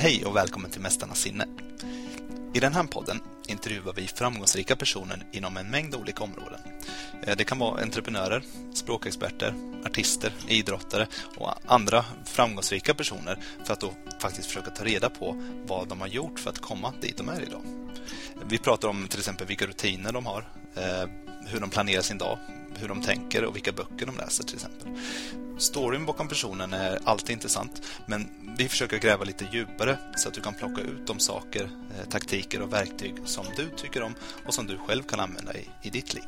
Hej och välkommen till Mästarnas sinne. I den här podden intervjuar vi framgångsrika personer inom en mängd olika områden. Eh, det kan vara entreprenörer, språkexperter, artister, idrottare och andra framgångsrika personer för att då faktiskt försöka ta reda på vad de har gjort för att komma dit de är idag. Vi pratar om till exempel vilka rutiner de har, eh, hur de planerar sin dag, hur de tänker och vilka böcker de läser till exempel. Storyn bakom personen är alltid intressant, men vi försöker gräva lite djupare så att du kan plocka ut de saker, eh, taktiker och verktyg som du tycker om och som du själv kan använda i, i ditt liv.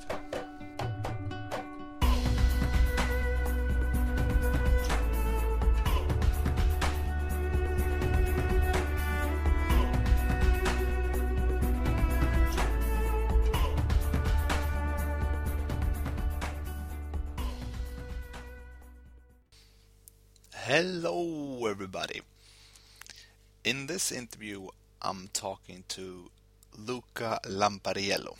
In this interview, I'm talking to Luca Lampariello.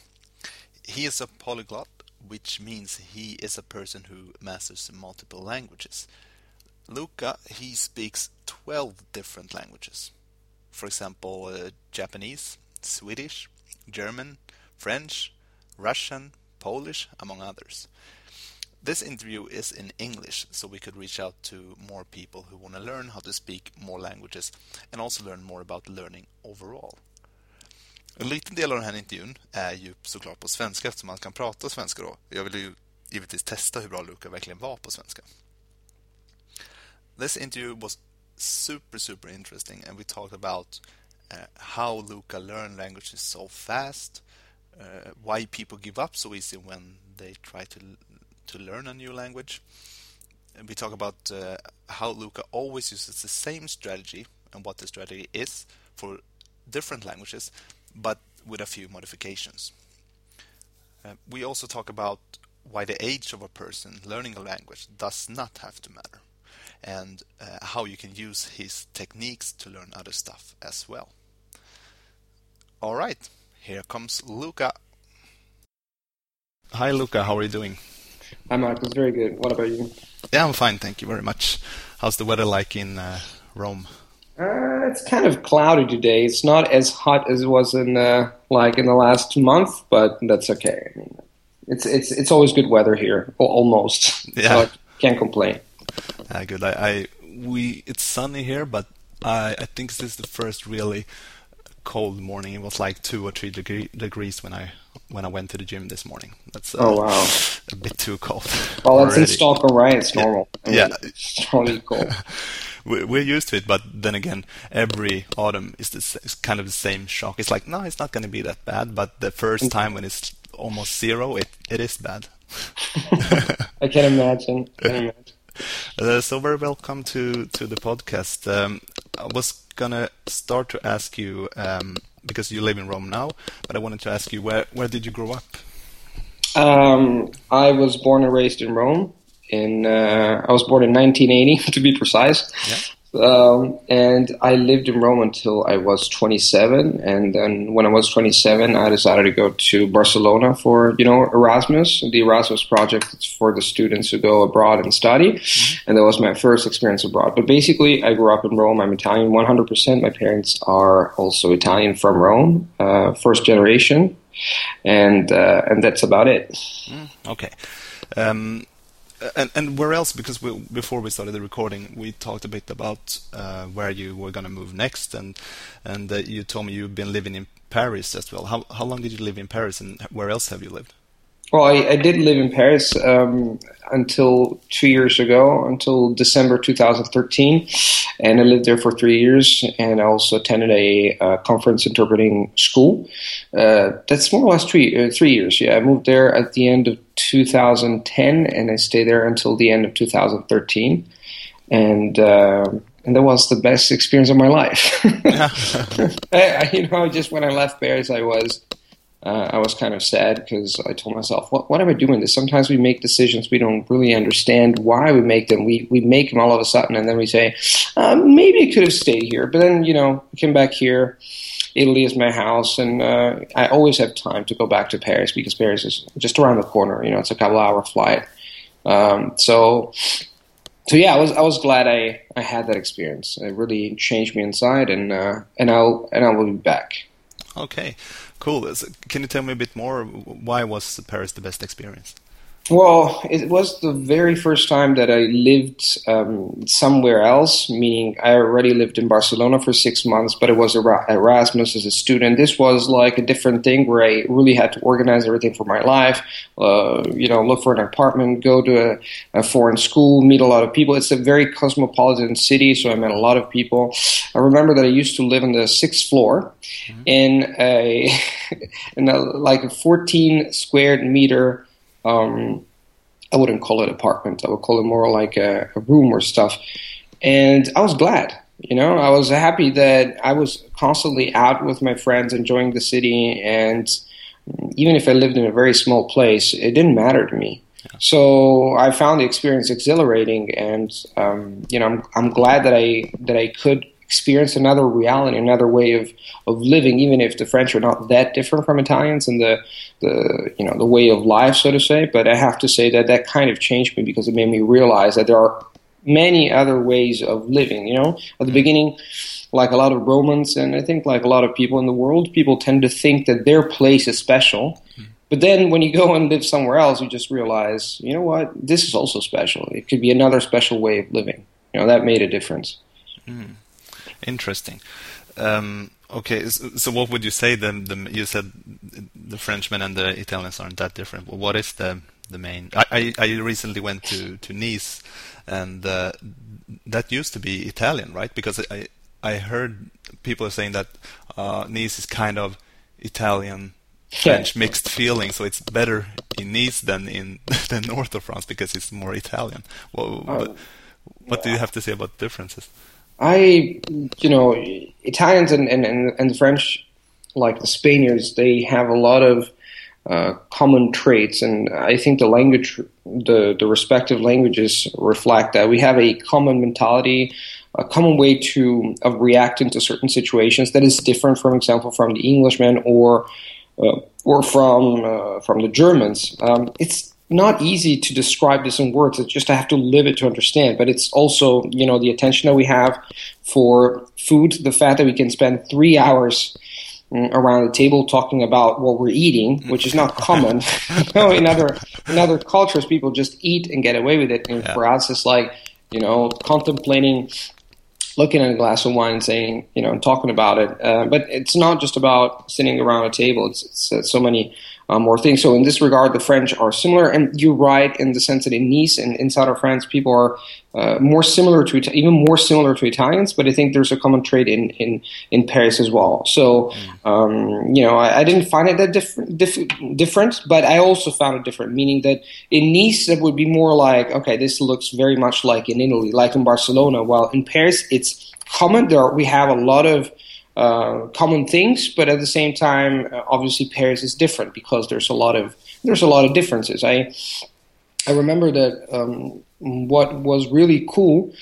He is a polyglot, which means he is a person who masters multiple languages. Luca, he speaks 12 different languages. For example, uh, Japanese, Swedish, German, French, Russian, Polish, among others. This interview is in English, so we could reach out to more people who want to learn how to speak more languages and also learn more about learning overall. En liten del av den här intervjun är ju såklart på svenska eftersom man kan prata svenska då. Jag vill ju givetvis testa hur bra Luca verkligen var på svenska. This interview was super super interesting and we talked about uh, how Luca learned languages so fast, uh, why people give up so easy when they try to to learn a new language. And we talk about uh, how Luca always uses the same strategy and what the strategy is for different languages, but with a few modifications. Uh, we also talk about why the age of a person learning a language does not have to matter, and uh, how you can use his techniques to learn other stuff as well. All right, here comes Luca. Hi, Luca. How are you doing? Hi, Marcus. Very good. What about you? Yeah, I'm fine. Thank you very much. How's the weather like in uh, Rome? Uh, it's kind of cloudy today. It's not as hot as it was in uh, like in the last month, but that's okay. I mean, it's it's it's always good weather here, almost. Yeah. So I can't complain. Uh, good. I, I we it's sunny here, but I I think this is the first really cold morning. It was like two or three degree, degrees when I when I went to the gym this morning. That's uh, Oh wow. a bit too cold. Well, that's in. Stockholm, right? It's normal. I mean, Yeah. It's really cold. We- We're used to it, but then again, every autumn is this is kind of the same shock. It's like, no, it's not going to be that bad. But the first time when it's almost zero, it, it is bad. I can imagine. I can imagine. Uh, so very welcome to to the podcast. Um, I was gonna start to ask you um, because you live in Rome now, but I wanted to ask you where where did you grow up? Um, I was born and raised in Rome. In uh, I was born in 1980, to be precise. Um, and I lived in Rome until I was 27. And then when I was 27, I decided to go to Barcelona for, you know, Erasmus. The Erasmus project for the students who go abroad and study. And that was my first experience abroad. But basically, I grew up in Rome. I'm Italian 100%. My parents are also Italian from Rome, uh, first generation. And, uh, and that's about it. Okay. Um, and, and where else? Because we, before we started the recording, we talked a bit about uh, where you were going to move next, and and uh, you told me you've been living in Paris as well. How how long did you live in Paris, and where else have you lived? Well, I, I did live in Paris um, until two years ago, until December 2013, and I lived there for three years. And I also attended a uh, conference interpreting school. Uh, that's more or less three uh, three years. Yeah, I moved there at the end of 2010, and I stayed there until the end of 2013. And uh, and that was the best experience of my life. I, I- you know, just when I left Paris, I was uh, I was kind of sad because I told myself, what, what am I doing this? Sometimes we make decisions we don't really understand why we make them. We, we make them all of a sudden and then we say, um, maybe I could have stayed here. But then, you know, I came back here. Italy is my house, and uh, I always have time to go back to Paris because Paris is just around the corner. You know, it's a couple hour flight. Um, so so yeah, I was I was glad I, I had that experience. It really changed me inside, and uh, and I'll and I will be back. Okay, cool. Can you tell me a bit more? Why was Paris the best experience? Well, it was the very first time that I lived um, somewhere else, meaning I already lived in Barcelona for six months, but it was Erasmus as a student. This was like a different thing where I really had to organize everything for my life, uh, you know, look for an apartment, go to a, a, foreign school, meet a lot of people. It's a very cosmopolitan city, so I met a lot of people. I remember that I used to live on the sixth floor mm-hmm. in a, in a, like a 14 square meter um, I wouldn't call it apartment. I would call it more like a, a room or stuff. And I was glad. You know, I was happy that I was constantly out with my friends, enjoying the city, and even if I lived in a very small place, it didn't matter to me. Yeah. So I found the experience exhilarating, and um, you know, I'm, I'm glad that I that I could experience another reality, another way of, of living, even if the French are not that different from Italians in the, the you know the way of life, so to say. But I have to say that that kind of changed me because it made me realize that there are many other ways of living. You know, at the beginning, like a lot of Romans, and I think like a lot of people in the world, people tend to think that their place is special. But then when you go and live somewhere else, you just realize, you know what, this is also special. It could be another special way of living. You know, that made a difference. Mm. Interesting. Um, okay, so, what would you say? The, the you said the Frenchmen and the Italians aren't that different. What is the the main? I, I, I recently went to to Nice, and uh, that used to be Italian, right? Because I I heard people saying that uh, Nice is kind of Italian French mixed feeling, so it's better in Nice than in the north of France because it's more Italian. Well, uh, what do you have to say about differences? I, you know, Italians and, and, and, the French, like the Spaniards, they have a lot of uh, common traits, and I think the language, the the respective languages reflect that. We have a common mentality, a common way to of reacting to certain situations that is different, for example, from the Englishmen or uh, or from uh, from the Germans. Um, it's not easy to describe this in words. It's just I have to live it to understand. But it's also, you know, the attention that we have for food, the fact that we can spend three hours mm, around the table talking about what we're eating, which is not common. in other in other cultures, people just eat and get away with it. And yeah. for us, it's like you know, contemplating, looking at a glass of wine, and saying, you know, and talking about it. Uh, but it's not just about sitting around a table. It's, it's uh, so many um, or things. So in this regard, the French are similar, and you're right in the sense that in Nice and inside of France, people are uh, more similar to even more similar to Italians. But I think there's a common trait in in, in Paris as well. So um, you know, I, I, didn't find it that different, diff- different, but I also found it different, meaning that in Nice it would be more like, okay, this looks very much like in Italy, like in Barcelona. While in Paris, it's common. There are, we have a lot of uh, common things, but at the same time, uh, obviously Paris is different because there's a lot of there's a lot of differences. I I remember that um, what was really cool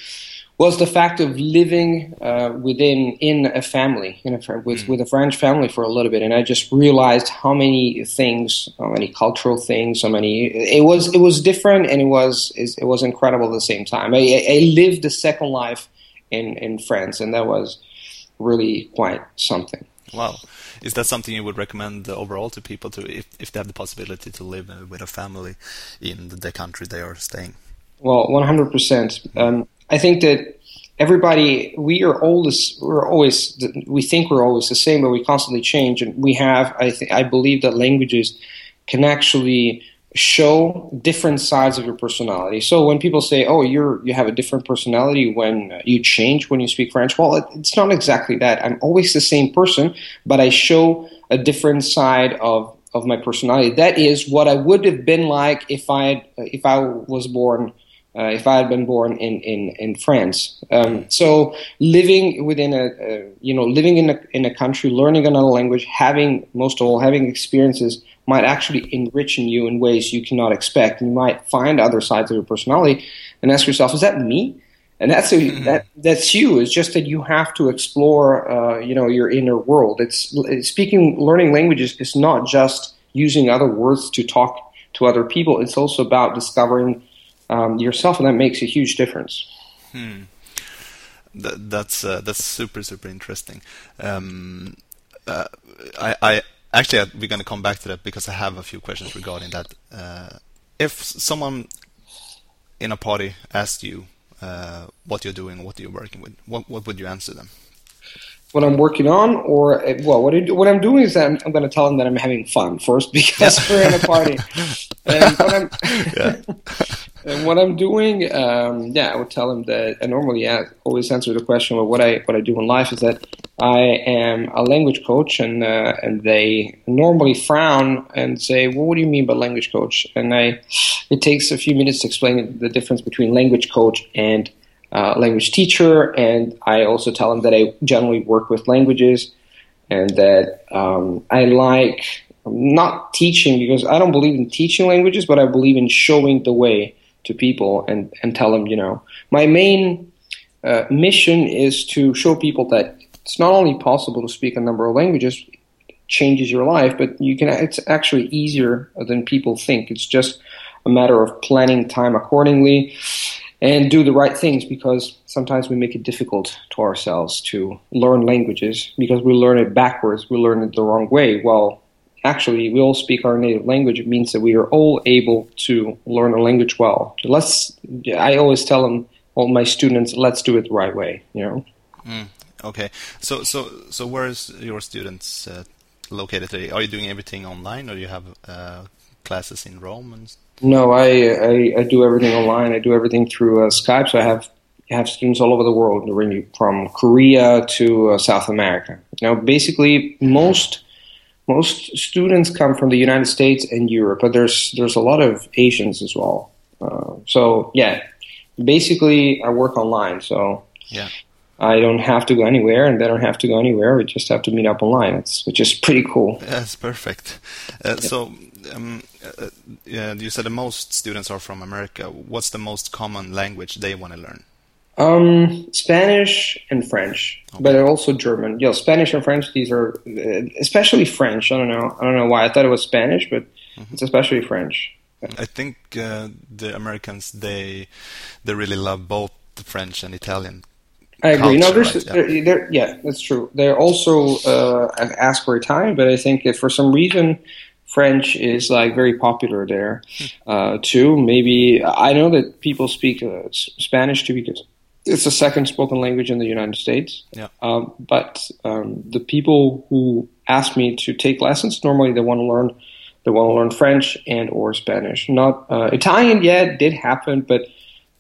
was the fact of living uh, within in a family in a, with mm. with a French family for a little bit, and I just realized how many things, how many cultural things, so many. It was it was different, and it was it was incredible at the same time. I, I lived a second life in in France, and that was really quite something. Wow. Is that something you would recommend overall to people to if, if they have the possibility to live with a family in the country they are staying? Well, 100%. Um, I think that everybody, we are always, we're always, we think we're always the same, but we constantly change. And we have, I, th- I believe that languages can actually show different sides of your personality. So when people say, "Oh, you're you have a different personality when you change when you speak French," well, it, it's not exactly that. I'm always the same person, but I show a different side of of my personality. That is what I would have been like if I if I was born. Uh, if I had been born in in in France, um, so living within a, a, you know living in a in a country, learning another language, having most of all having experiences might actually enrich in you in ways you cannot expect. You might find other sides of your personality and ask yourself, is that me? And that's a, mm-hmm. that that's you. It's just that you have to explore, uh, you know, your inner world. It's, it's speaking, learning languages is not just using other words to talk to other people. It's also about discovering um, yourself, and that makes a huge difference. Hmm. That, that's uh, that's super super interesting. Um, uh, I, I actually we're going to come back to that because I have a few questions regarding that. Uh, if someone in a party asked you uh, what you're doing, what you're working with, what what would you answer them? what I'm working on, or well, what, I do, what I'm doing is I'm, I'm going to tell them that I'm having fun first because we're in a party. and yeah. and what I'm doing, um, yeah, I would tell them that I normally always answer the question of what I what I do in life is that I am a language coach, and uh, and they normally frown and say, "Well, what do you mean by language coach?" And I, it takes a few minutes to explain the difference between language coach and uh, language teacher, and I also tell them that I generally work with languages and that um, I like not teaching because I don't believe in teaching languages, but I believe in showing the way to people and, and tell them, you know, my main uh, mission is to show people that it's not only possible to speak a number of languages, changes your life, but you can. It's actually easier than people think. It's just a matter of planning time accordingly and do the right things because sometimes we make it difficult to ourselves to learn languages because we learn it backwards, we learn it the wrong way. Well, actually, we all speak our native language. It means that we are all able to learn a language well. Let's. I always tell them, all my students, let's do it the right way. You know. Mm, okay. So, so, so, where is your students uh, located today? Are you doing everything online, or do you have uh, classes in Rome and no, I, I, I do everything online. I do everything through uh, Skype. So I have have students all over the world, from Korea to uh, South America. Now, basically, most most students come from the United States and Europe, but there's there's a lot of Asians as well. Uh, so yeah, basically, I work online. So yeah. I don't have to go anywhere, and they don't have to go anywhere. We just have to meet up online. It's which is pretty cool. That's perfect. Uh, yeah. So um, uh, yeah, you said the most students are from America. What's the most common language they want to learn? Um, Spanish and French, okay. but also German. Yeah, Spanish and French. These are uh, especially French. I don't know. I don't know why. I thought it was Spanish, but mm-hmm. it's especially French. I think uh, the Americans they they really love both the French and Italian. I agree. Culture, no, there's, right? yeah. They're, they're, yeah, that's true. They're also uh, ask for Italian, but I think if for some reason French is like very popular there hmm. uh, too. Maybe I know that people speak uh, Spanish too because it's the second spoken language in the United States. Yeah. Um, but um, the people who ask me to take lessons normally they want to learn they want to learn French and or Spanish. Not uh, Italian yet did happen, but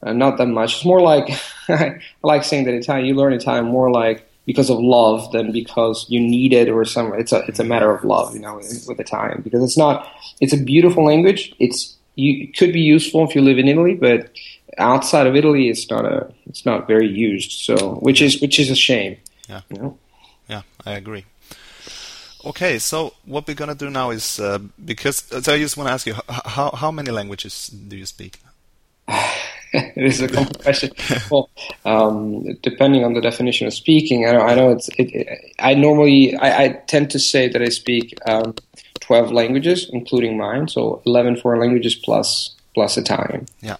uh, not that much. It's more like I like saying that Italian. You learn Italian more like because of love than because you need it or some. It's a it's a matter of love, you know, with Italian because it's not. It's a beautiful language. It's you it could be useful if you live in Italy, but outside of Italy, it's not a it's not very used. So which is which is a shame. Yeah. You know? Yeah, I agree. Okay, so what we're gonna do now is uh, because so I just want to ask you how how many languages do you speak? it is a question. well, um, depending on the definition of speaking, I know, I know it's. It, it, I normally I, I, tend to say that I speak um, twelve languages, including mine. So eleven foreign languages plus plus Italian. Yeah,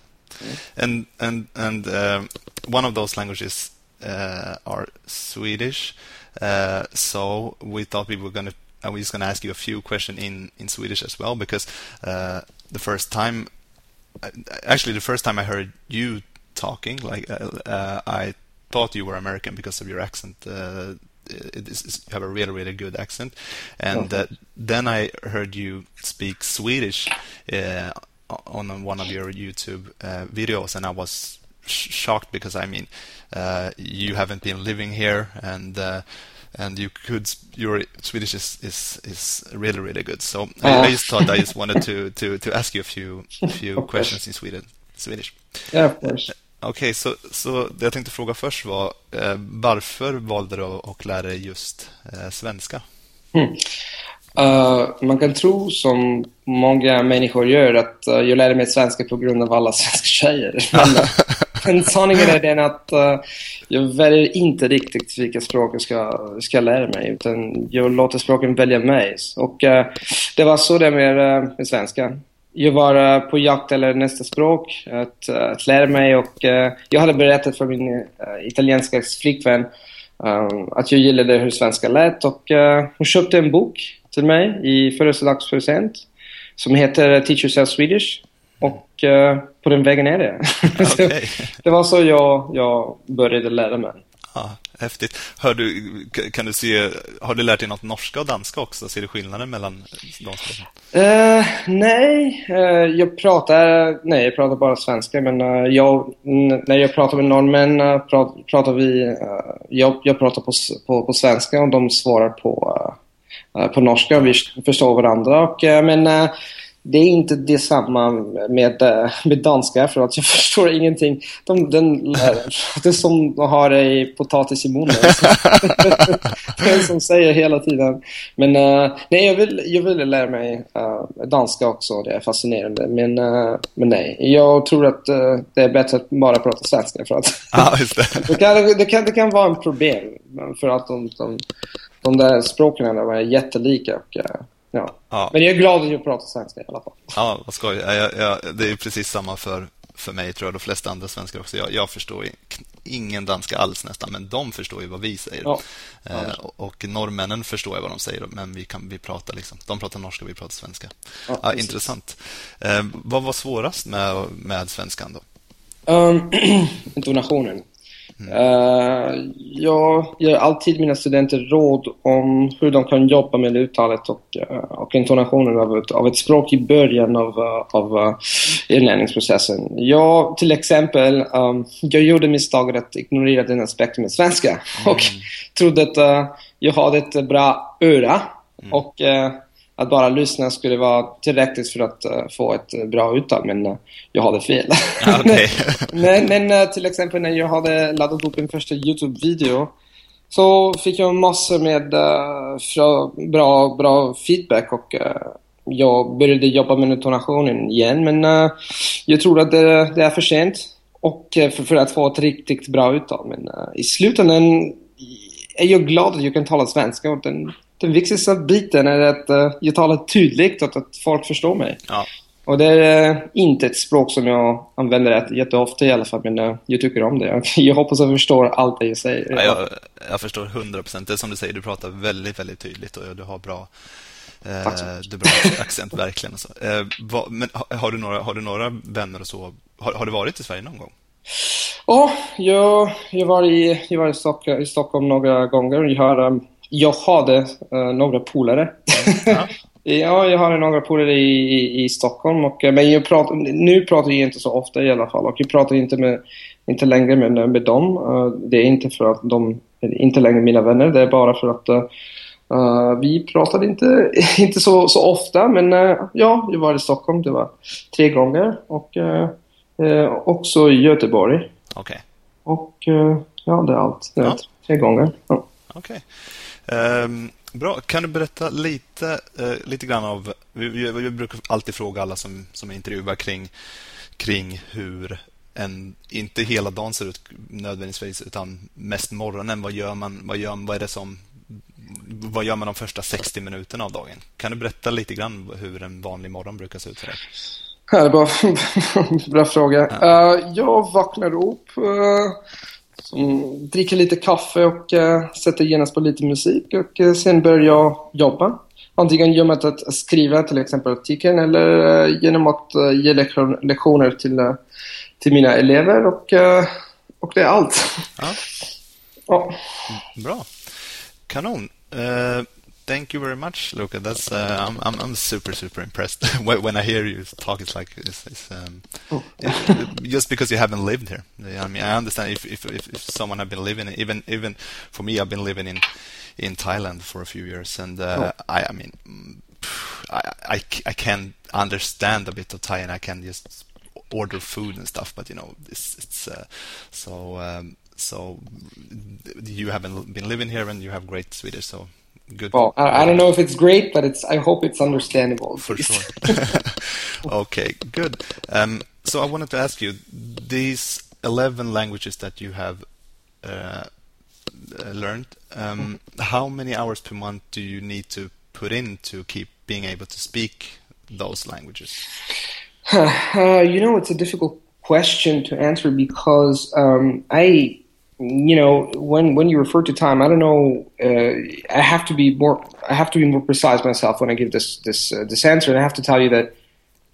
and and and uh, one of those languages uh, are Swedish. Uh, so we thought we were going to. I was going to ask you a few questions in, in Swedish as well because uh, the first time actually the first time I heard you talking, like uh, uh, I thought you were American because of your accent. Uh, it is, you have a really really good accent, and uh, then I heard you speak Swedish uh, on one of your YouTube uh, videos, and I was sh- shocked because I mean you haven't been living here and and you could your Swedish is is, is really really good. So uh. I, just thought I just wanted to to to ask you a few few questions in Sweden Swedish. Yeah, of course. Okej, okay, så, så det jag tänkte fråga först var eh, varför valde du att lära dig just eh, svenska? Mm. Uh, man kan tro, som många människor gör, att uh, jag lärde mig svenska på grund av alla svenska tjejer. Men, men sanningen är den att uh, jag väljer inte riktigt vilka språk jag ska, ska lära mig, utan jag låter språken välja mig. Och det var så det med, med svenska. jag var på jakt eller nästa språk, att, att lära mig och jag hade berättat för min italienska flickvän att jag gillade hur svenska lät och hon köpte en bok till mig i födelsedagspresent som heter Teach Yourself Swedish. Och uh, på den vägen är det. Okay. det var så jag, jag började lära mig. Ja, häftigt. Hör du, kan du se, har du lärt dig något norska och danska också? Ser du skillnaden mellan de språken? Uh, nej, uh, jag pratar, nej, jag pratar bara svenska. Men uh, jag, när jag pratar med norrmän pratar, pratar vi, jag, jag pratar på, på, på, svenska och de svarar på, på norska. och Vi förstår varandra. Och, men det är inte detsamma med, eh, med danska för att jag förstår ingenting. De, den, det är som att ha i potatis i munnen. det är som säger hela tiden. Men uh, nej, jag vill, jag vill lära mig uh, danska också. Det är fascinerande. Men, uh, men nej, jag tror att det är bättre att bara prata svenska. För att ah, det. det, kan, det, kan, det kan vara en problem. För att de, de, de där språken är jättelika. Och, Ja. ja. Men jag är glad att jag pratar svenska i alla fall. Ja, vad skoj. Jag, jag, det är precis samma för, för mig, tror jag, de flesta andra svenskar också. Jag, jag förstår ingen danska alls nästan, men de förstår ju vad vi säger. Ja. Eh, och norrmännen förstår ju vad de säger, men vi, kan, vi pratar liksom. De pratar norska, vi pratar svenska. Ja, ja intressant. Eh, vad var svårast med, med svenskan då? Um, intonationen. Uh, jag ger alltid mina studenter råd om hur de kan jobba med uttalet och, uh, och intonationen av ett, av ett språk i början av, uh, av inlärningsprocessen. Jag, till exempel, um, jag gjorde misstaget att ignorera den aspekten med svenska mm. och trodde att jag hade ett bra öra. Mm. Och att bara lyssna skulle vara tillräckligt för att uh, få ett uh, bra uttal, men uh, jag hade fel. Okay. men, men till exempel när jag hade laddat upp min första YouTube-video så fick jag massor med bra, bra feedback och jag började jobba med intonationen igen, men jag tror att det, det, är för sent och, för, för, att få ett riktigt bra uttal. Men i slutändan är jag glad att jag kan tala svenska och den den viktigaste biten är att uh, jag talar tydligt och att folk förstår mig. Ja. Och det är uh, inte ett språk som jag använder jätteofta i alla fall, men uh, jag tycker om det. Jag hoppas att jag förstår allt det jag säger. Ja, jag, jag förstår 100%. Det är som du säger, du pratar väldigt, väldigt tydligt och du har bra eh, du har bra accent, verkligen. Och så. Eh, vad, men har du, några, har du några vänner och så? Har, har du varit i Sverige någon gång? Ja, oh, jag, jag var i, jag var i, Stockholm, i Stockholm några gånger. Jag har um, jag hade uh, några polare. Ja. ja, jag har några polare i, i, i, Stockholm. Och, eh, men jag pratar, nu pratar jag inte så ofta i alla fall. Och jag pratar inte, med, inte längre med, med dem. Uh, det är inte för att de är inte längre mina vänner. Det är bara för att uh, vi pratade inte, inte så, så ofta. Men ja, jag var i Stockholm. Det var tre gånger. Och också i Göteborg. Okay. Och ja, det är allt. Det är ja. tre gånger. Ja. Okej. Okay. Um, bra. Kan du berätta lite, uh, lite grann av... Vi, brukar alltid fråga alla som, som intervjuar kring, kring hur en, inte hela dagen ser ut nödvändigtvis, utan mest morgonen. Vad gör man? Vad, gör, vad är det som... Vad gör man de första 60 minuterna av dagen? Kan du berätta lite grann hur en vanlig morgon brukar se ut för dig? Ja, bra, bra fråga. Ja. Uh, jag vaknar upp. Uh som dricker lite kaffe och uh, sätter genast på lite musik och uh, sen börjar jag jobba. Antingen genom att, skriva till exempel artikeln eller uh, genom att ge lektion, lektioner till, till mina elever och, och det är allt. Ja. ja. Bra. Kanon. Thank you very much, Luca. That's uh, I'm, I'm, I'm super super impressed when I hear you talk. It's like it's, it's um, oh. just because you haven't lived here. I mean, I understand if if, if, if someone had been living even even for me, I've been living in in Thailand for a few years, and uh, oh. I I mean, I, I I can understand a bit of Thai, and I can just order food and stuff. But you know, it's it's uh, so. Um, so you haven't been living here and you have great Swedish, so good. Well, I, I, don't know if it's great, but it's. I hope it's understandable. For sure. okay, good. Um, so I wanted to ask you these eleven languages that you have uh, learned. Um, how many hours per month do you need to put in to keep being able to speak those languages? Uh, you know, it's a difficult question to answer because um, I, you know, when when you refer to time, I don't know. Uh, I have to be more. I have to be more precise myself when I give this this uh, this answer, and I have to tell you that,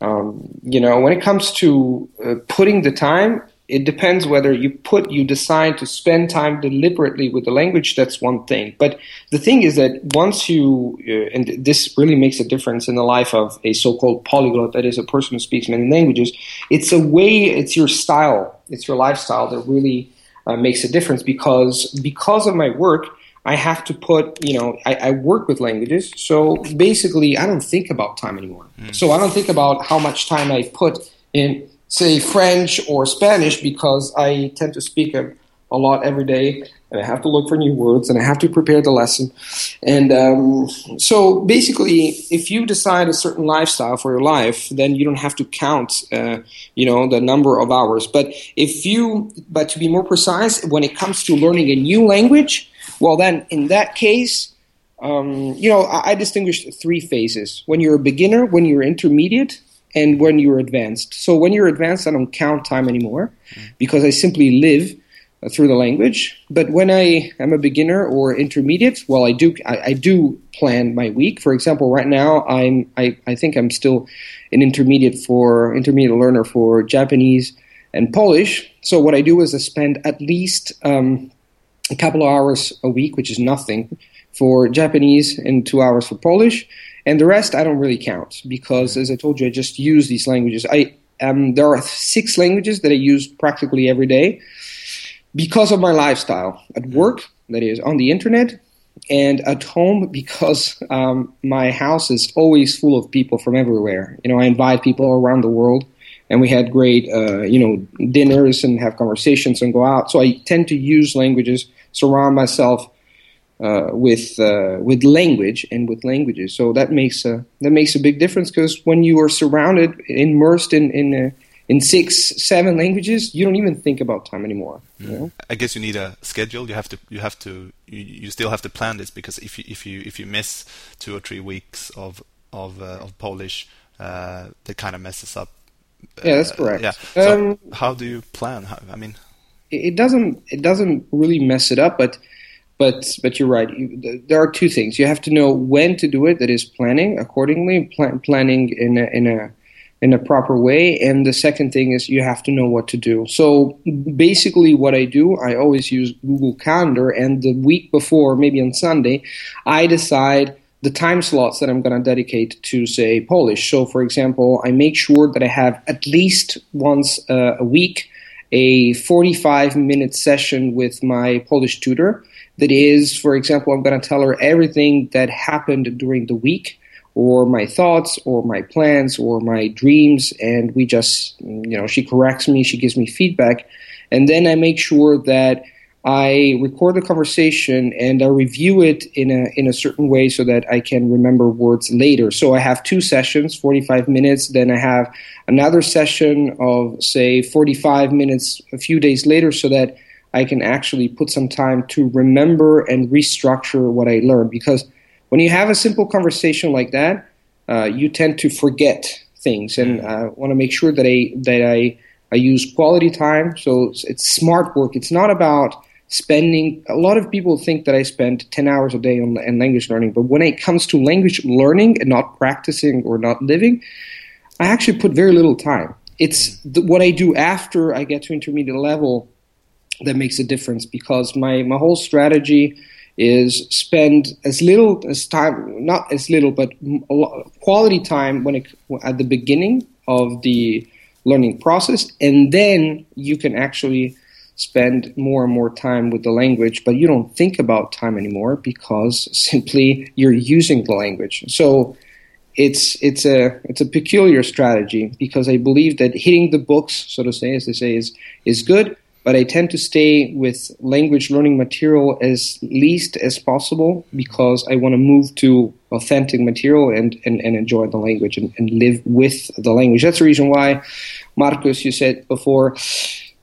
um, you know, when it comes to uh, putting the time, it depends whether you put you decide to spend time deliberately with the language that's one thing but the thing is that once you uh, and this really makes a difference in the life of a so-called polyglot that is a person who speaks many languages it's a way it's your style it's your lifestyle that really uh, makes a difference because because of my work I have to put, you know, I, I, work with languages. So basically, I don't think about time anymore. Mm. So I don't think about how much time I put in say French or Spanish because I tend to speak a, a lot every day and I have to look for new words and I have to prepare the lesson. And um, so basically, if you decide a certain lifestyle for your life, then you don't have to count, uh, you know, the number of hours. But if you, but to be more precise, when it comes to learning a new language, well, then in that case, um, you know, I, I distinguish three phases. When you're a beginner, when you're intermediate, and when you're advanced. So when you're advanced, I don't count time anymore because I simply live through the language. But when I am a beginner or intermediate, well, I do I, I, do plan my week. For example, right now I'm I, I think I'm still an intermediate for intermediate learner for Japanese and Polish. So what I do is I spend at least um, a couple of hours a week, which is nothing, for Japanese and two hours for Polish and the rest I don't really count because, as I told you, I just use these languages. I um, there are six languages that I use practically every day because of my lifestyle at work, that is on the internet, and at home because um, my house is always full of people from everywhere. You know, I invite people around the world, and we had great, uh, you know, dinners and have conversations and go out. So I tend to use languages, surround myself uh, with uh, with language and with languages. So that makes a that makes a big difference because when you are surrounded, immersed in in uh, in six seven languages, you don't even think about time anymore. Mm. You know? I guess you need a schedule. You have to you have to you, you still have to plan this because if you if you if you miss two or three weeks of of uh, of Polish, uh, that kind of messes up. yeah, that's correct. yeah. So um, how do you plan? How, I mean, it doesn't it doesn't really mess it up, but but but you're right. You, there are two things. You have to know when to do it. That is planning accordingly, plan, planning in a, in a in a proper way. And the second thing is you have to know what to do. So basically, what I do, I always use Google Calendar, and the week before, maybe on Sunday, I decide the time slots that I'm going to dedicate to, say, Polish. So, for example, I make sure that I have at least once uh, a week a 45 minute session with my Polish tutor that is, for example, I'm going to tell her everything that happened during the week or my thoughts or my plans or my dreams and we just you know she corrects me she gives me feedback and then i make sure that i record the conversation and i review it in a in a certain way so that i can remember words later so i have two sessions 45 minutes then i have another session of say 45 minutes a few days later so that I can actually put some time to remember and restructure what I learned. Because when you have a simple conversation like that, uh, you tend to forget things, and mm. I want to make sure that I that I I use quality time. So it's, it's smart work. It's not about spending. A lot of people think that I spend ten hours a day on, on language learning, but when it comes to language learning and not practicing or not living, I actually put very little time. It's the, what I do after I get to intermediate level that makes a difference because my, my whole strategy is spend as little as time, not as little, but quality time when it, at the beginning of the learning process, and then you can actually spend more and more time with the language, but you don't think about time anymore because simply you're using the language. So it's it's a it's a peculiar strategy because I believe that hitting the books, so to say, as they say, is is good, but I tend to stay with language learning material as least as possible because I want to move to authentic material and, and, and enjoy the language and, and live with the language. That's the reason why, Marcus, you said before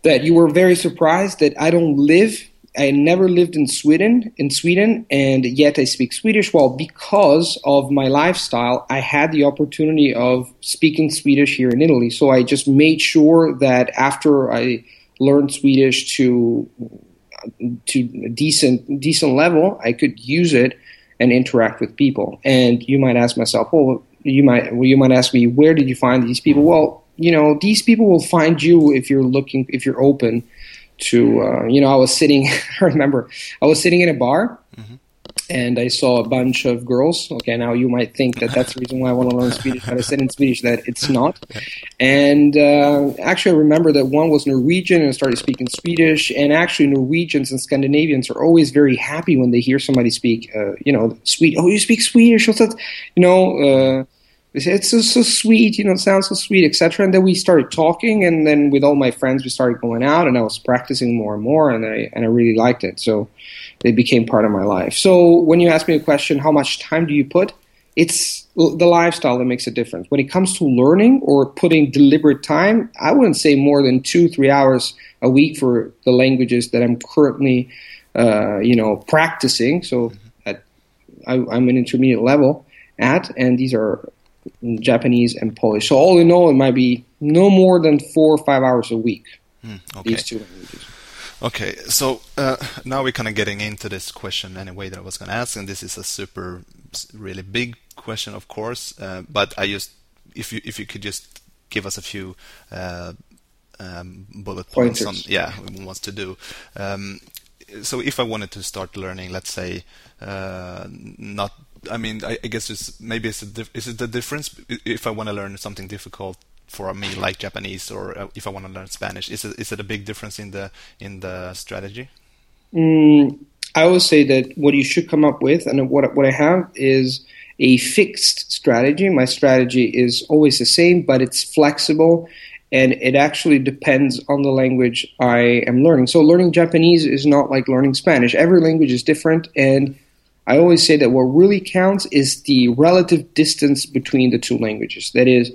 that you were very surprised that I don't live I never lived in Sweden, in Sweden, and yet I speak Swedish. Well, because of my lifestyle, I had the opportunity of speaking Swedish here in Italy. So I just made sure that after I learned Swedish to to a decent decent level, I could use it and interact with people. And you might ask myself, well, you might well, you might ask me, where did you find these people? Well, you know, these people will find you if you're looking, if you're open to, uh, you know, I was sitting, I remember, I was sitting in a bar. Mm-hmm. And I saw a bunch of girls. Okay, now you might think that that's the reason why I want to learn Swedish, but I said in Swedish that it's not. And uh, actually, I remember that one was Norwegian and started speaking Swedish. And actually, Norwegians and Scandinavians are always very happy when they hear somebody speak, uh, you know, Swedish. Oh, you speak Swedish? What's that? You know, uh, it's so, so sweet, you know, it sounds so sweet, etc. And then we started talking, and then with all my friends, we started going out, and I was practicing more and more, and I and I really liked it. So it became part of my life. So when you ask me a question, how much time do you put? It's the lifestyle that makes a difference. When it comes to learning or putting deliberate time, I wouldn't say more than two, three hours a week for the languages that I'm currently, uh, you know, practicing. So at, I, I'm an intermediate level at, and these are Japanese and Polish. So all in all, it might be no more than four or five hours a week. Mm, okay. These two languages. Okay, so uh, now we're kind of getting into this question anyway that I was going to ask, and this is a super, really big question, of course. Uh, but I just, if you if you could just give us a few uh, um, bullet points Pointers. on, yeah, wants to do. Um, so if I wanted to start learning, let's say, uh, not I mean, I, I guess it's maybe it's a dif- is it the difference if I want to learn something difficult for me like Japanese or uh, if I want to learn Spanish? Is it is it a big difference in the in the strategy? Mm, I would say that what you should come up with, and what what I have is a fixed strategy. My strategy is always the same, but it's flexible and it actually depends on the language I am learning. So learning Japanese is not like learning Spanish. Every language is different and I always say that what really counts is the relative distance between the two languages. That is,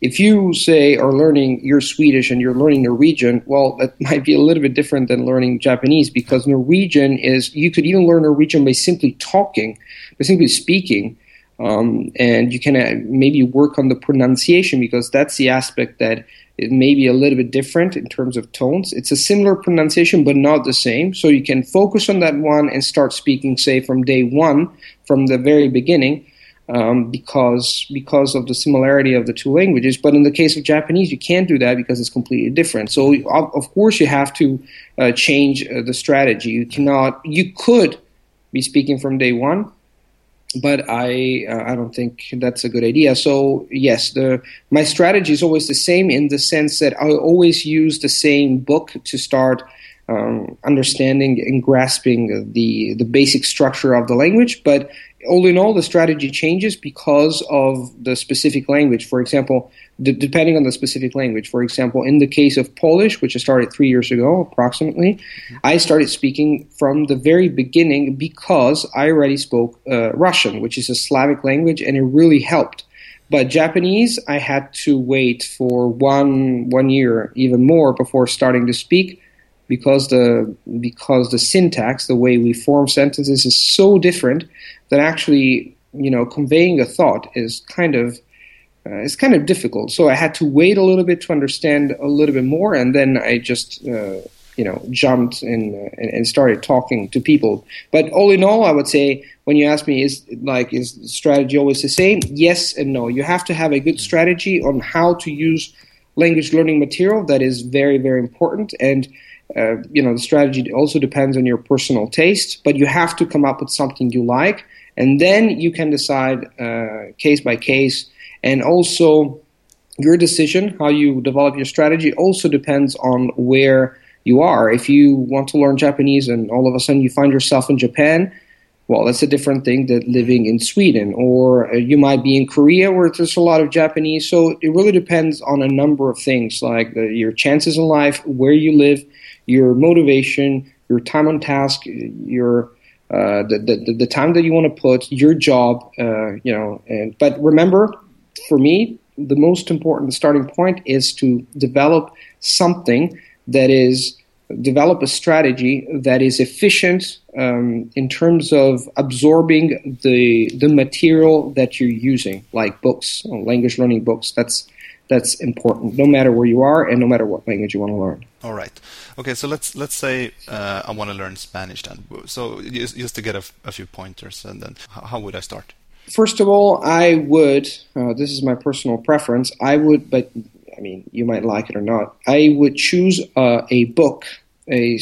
if you say are learning you're Swedish and you're learning Norwegian, well, that might be a little bit different than learning Japanese because Norwegian is you could even learn Norwegian by simply talking, by simply speaking. Um, and you can uh, maybe work on the pronunciation because that's the aspect that it may be a little bit different in terms of tones. It's a similar pronunciation, but not the same. So you can focus on that one and start speaking, say, from day one, from the very beginning, um, because because of the similarity of the two languages. But in the case of Japanese, you can't do that because it's completely different. So of, of course you have to uh, change uh, the strategy. You cannot. You could be speaking from day one, but I uh, I don't think that's a good idea. So yes, the my strategy is always the same in the sense that I always use the same book to start um, understanding and grasping the the basic structure of the language. But all in all, the strategy changes because of the specific language. For example, d- depending on the specific language. For example, in the case of Polish, which I started three years ago approximately. I started speaking from the very beginning because I already spoke uh, Russian, which is a Slavic language, and it really helped. But Japanese, I had to wait for one one year, even more, before starting to speak, because the because the syntax, the way we form sentences, is so different that actually, you know, conveying a thought is kind of uh, it's kind of difficult. So I had to wait a little bit to understand a little bit more, and then I just uh, you know jumped in, uh, and, and, started talking to people. But all in all, I would say when you ask me is like is strategy always the same? Yes and no. You have to have a good strategy on how to use language learning material. That is very very important and. Uh, you know the strategy also depends on your personal taste, but you have to come up with something you like, and then you can decide uh, case by case and also, your decision, how you develop your strategy, also depends on where you are. If you want to learn Japanese and all of a sudden you find yourself in Japan, well, that's a different thing than living in Sweden. Or uh, you might be in Korea where there's a lot of Japanese. So it really depends on a number of things like the, your chances in life, where you live, your motivation, your time on task, your uh, the, the, the time that you want to put, your job, uh, you know. And but remember, for me, the most important starting point is to develop something that is develop a strategy that is efficient um, in terms of absorbing the the material that you're using, like books, language learning books. That's that's important, no matter where you are and no matter what language you want to learn. All right. Okay. So let's let's say uh, I want to learn Spanish then. So just, just to get a, a few pointers, and then how would I start? First of all, I would. Uh, this is my personal preference. I would, but I mean, you might like it or not. I would choose uh, a book, a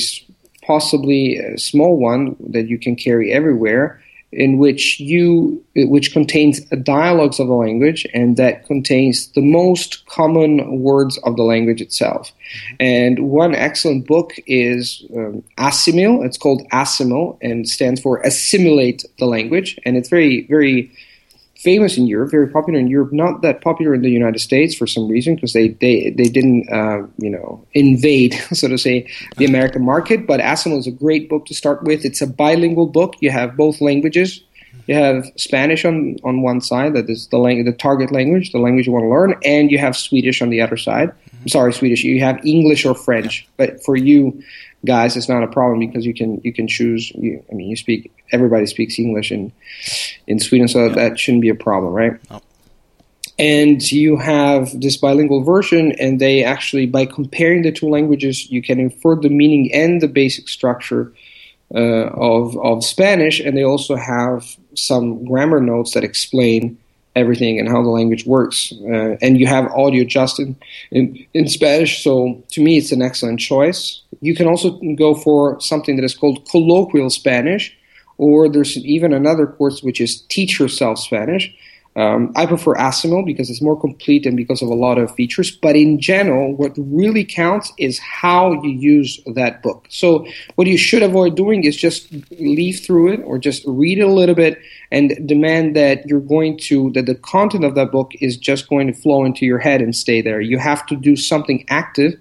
possibly a small one that you can carry everywhere, in which you which contains dialogues of the language and that contains the most common words of the language itself. And one excellent book is um, Assimil. It's called Assimil and stands for Assimilate the Language, and it's very very famous in Europe, very popular in Europe, not that popular in the United States for some reason because they, they, they didn't, uh, you know, invade, so to say, the American market. But Assimil is a great book to start with. It's a bilingual book. You have both languages. You have Spanish on, on one side, that is the language, the target language, the language you want to learn, and you have Swedish on the other side. I'm sorry, Swedish. You have English or French, but for you guys, it's not a problem because you can you can choose. You, I mean, you speak everybody speaks English in in Sweden, so that shouldn't be a problem, right? And you have this bilingual version, and they actually, by comparing the two languages, you can infer the meaning and the basic structure uh, of of Spanish, and they also have some grammar notes that explain everything and how the language works. Uh, and you have audio just in, in, in Spanish, so to me, it's an excellent choice. You can also go for something that is called colloquial Spanish, or there's even another course which is Teach Yourself Spanish. Um, I prefer Assimil because it's more complete and because of a lot of features. But in general, what really counts is how you use that book. So what you should avoid doing is just leaf through it or just read a little bit and demand that you're going to that the content of that book is just going to flow into your head and stay there. You have to do something active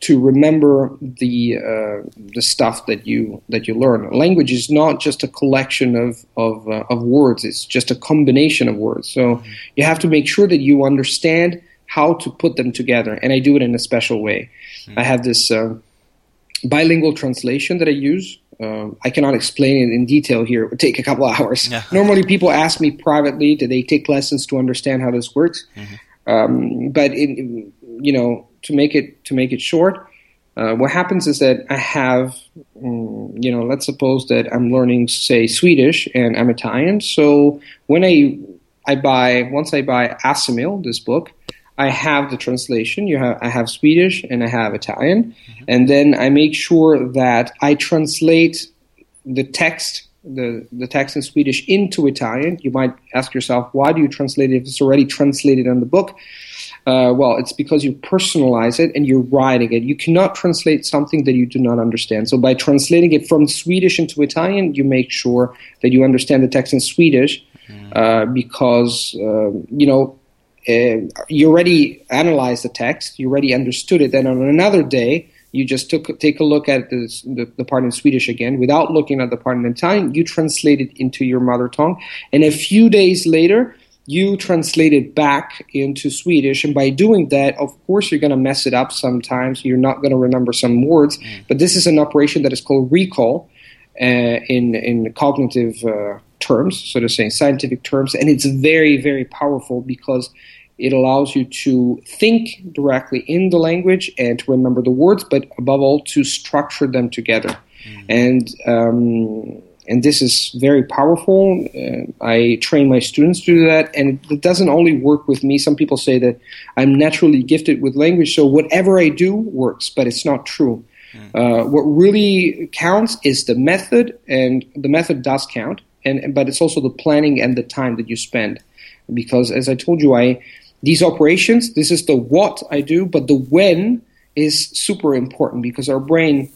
to remember the uh, the stuff that you that you learn. Language is not just a collection of of, uh, of words; it's just a combination of words. So you have to make sure that you understand how to put them together, and I do it in a special way. Mm-hmm. I have this uh, bilingual translation that I use. Um, I cannot explain it in detail here. It would take a couple hours. Normally, people ask me privately, do they take lessons to understand how this works? Mm-hmm. Um, but in, you know, to make it to make it short, uh, what happens is that I have, um, you know, let's suppose that I'm learning, say, Swedish and I'm Italian. So when I I buy once I buy Assimil, this book, I have the translation. You have I have Swedish and I have Italian, mm-hmm. and then I make sure that I translate the text the, the text in Swedish into Italian. You might ask yourself, why do you translate it if it's already translated in the book? Uh, well, it's because you personalize it and you're writing it. You cannot translate something that you do not understand. So by translating it from Swedish into Italian, you make sure that you understand the text in Swedish mm. uh, because, uh, you know, uh, you already analyzed the text, you already understood it. Then on another day, you just took take a look at this, the, the part in Swedish again without looking at the part in Italian. You translate it into your mother tongue, and a few days later, you translate it back into Swedish. And by doing that, of course, you're going to mess it up sometimes. You're not going to remember some words. Mm. But this is an operation that is called recall uh, in, in cognitive uh, terms, so to say, scientific terms. And it's very, very powerful because it allows you to think directly in the language and to remember the words, but above all, to structure them together. Mm. And um, and this is very powerful. Uh, I train my students to do that, and it doesn't only work with me. Some people say that I'm naturally gifted with language, so whatever I do works, but it's not true. Mm. Uh, what really counts is the method, and the method does count, and but it's also the planning and the time that you spend. Because as I told you, I these operations, this is the what I do, but the when is super important because our brain,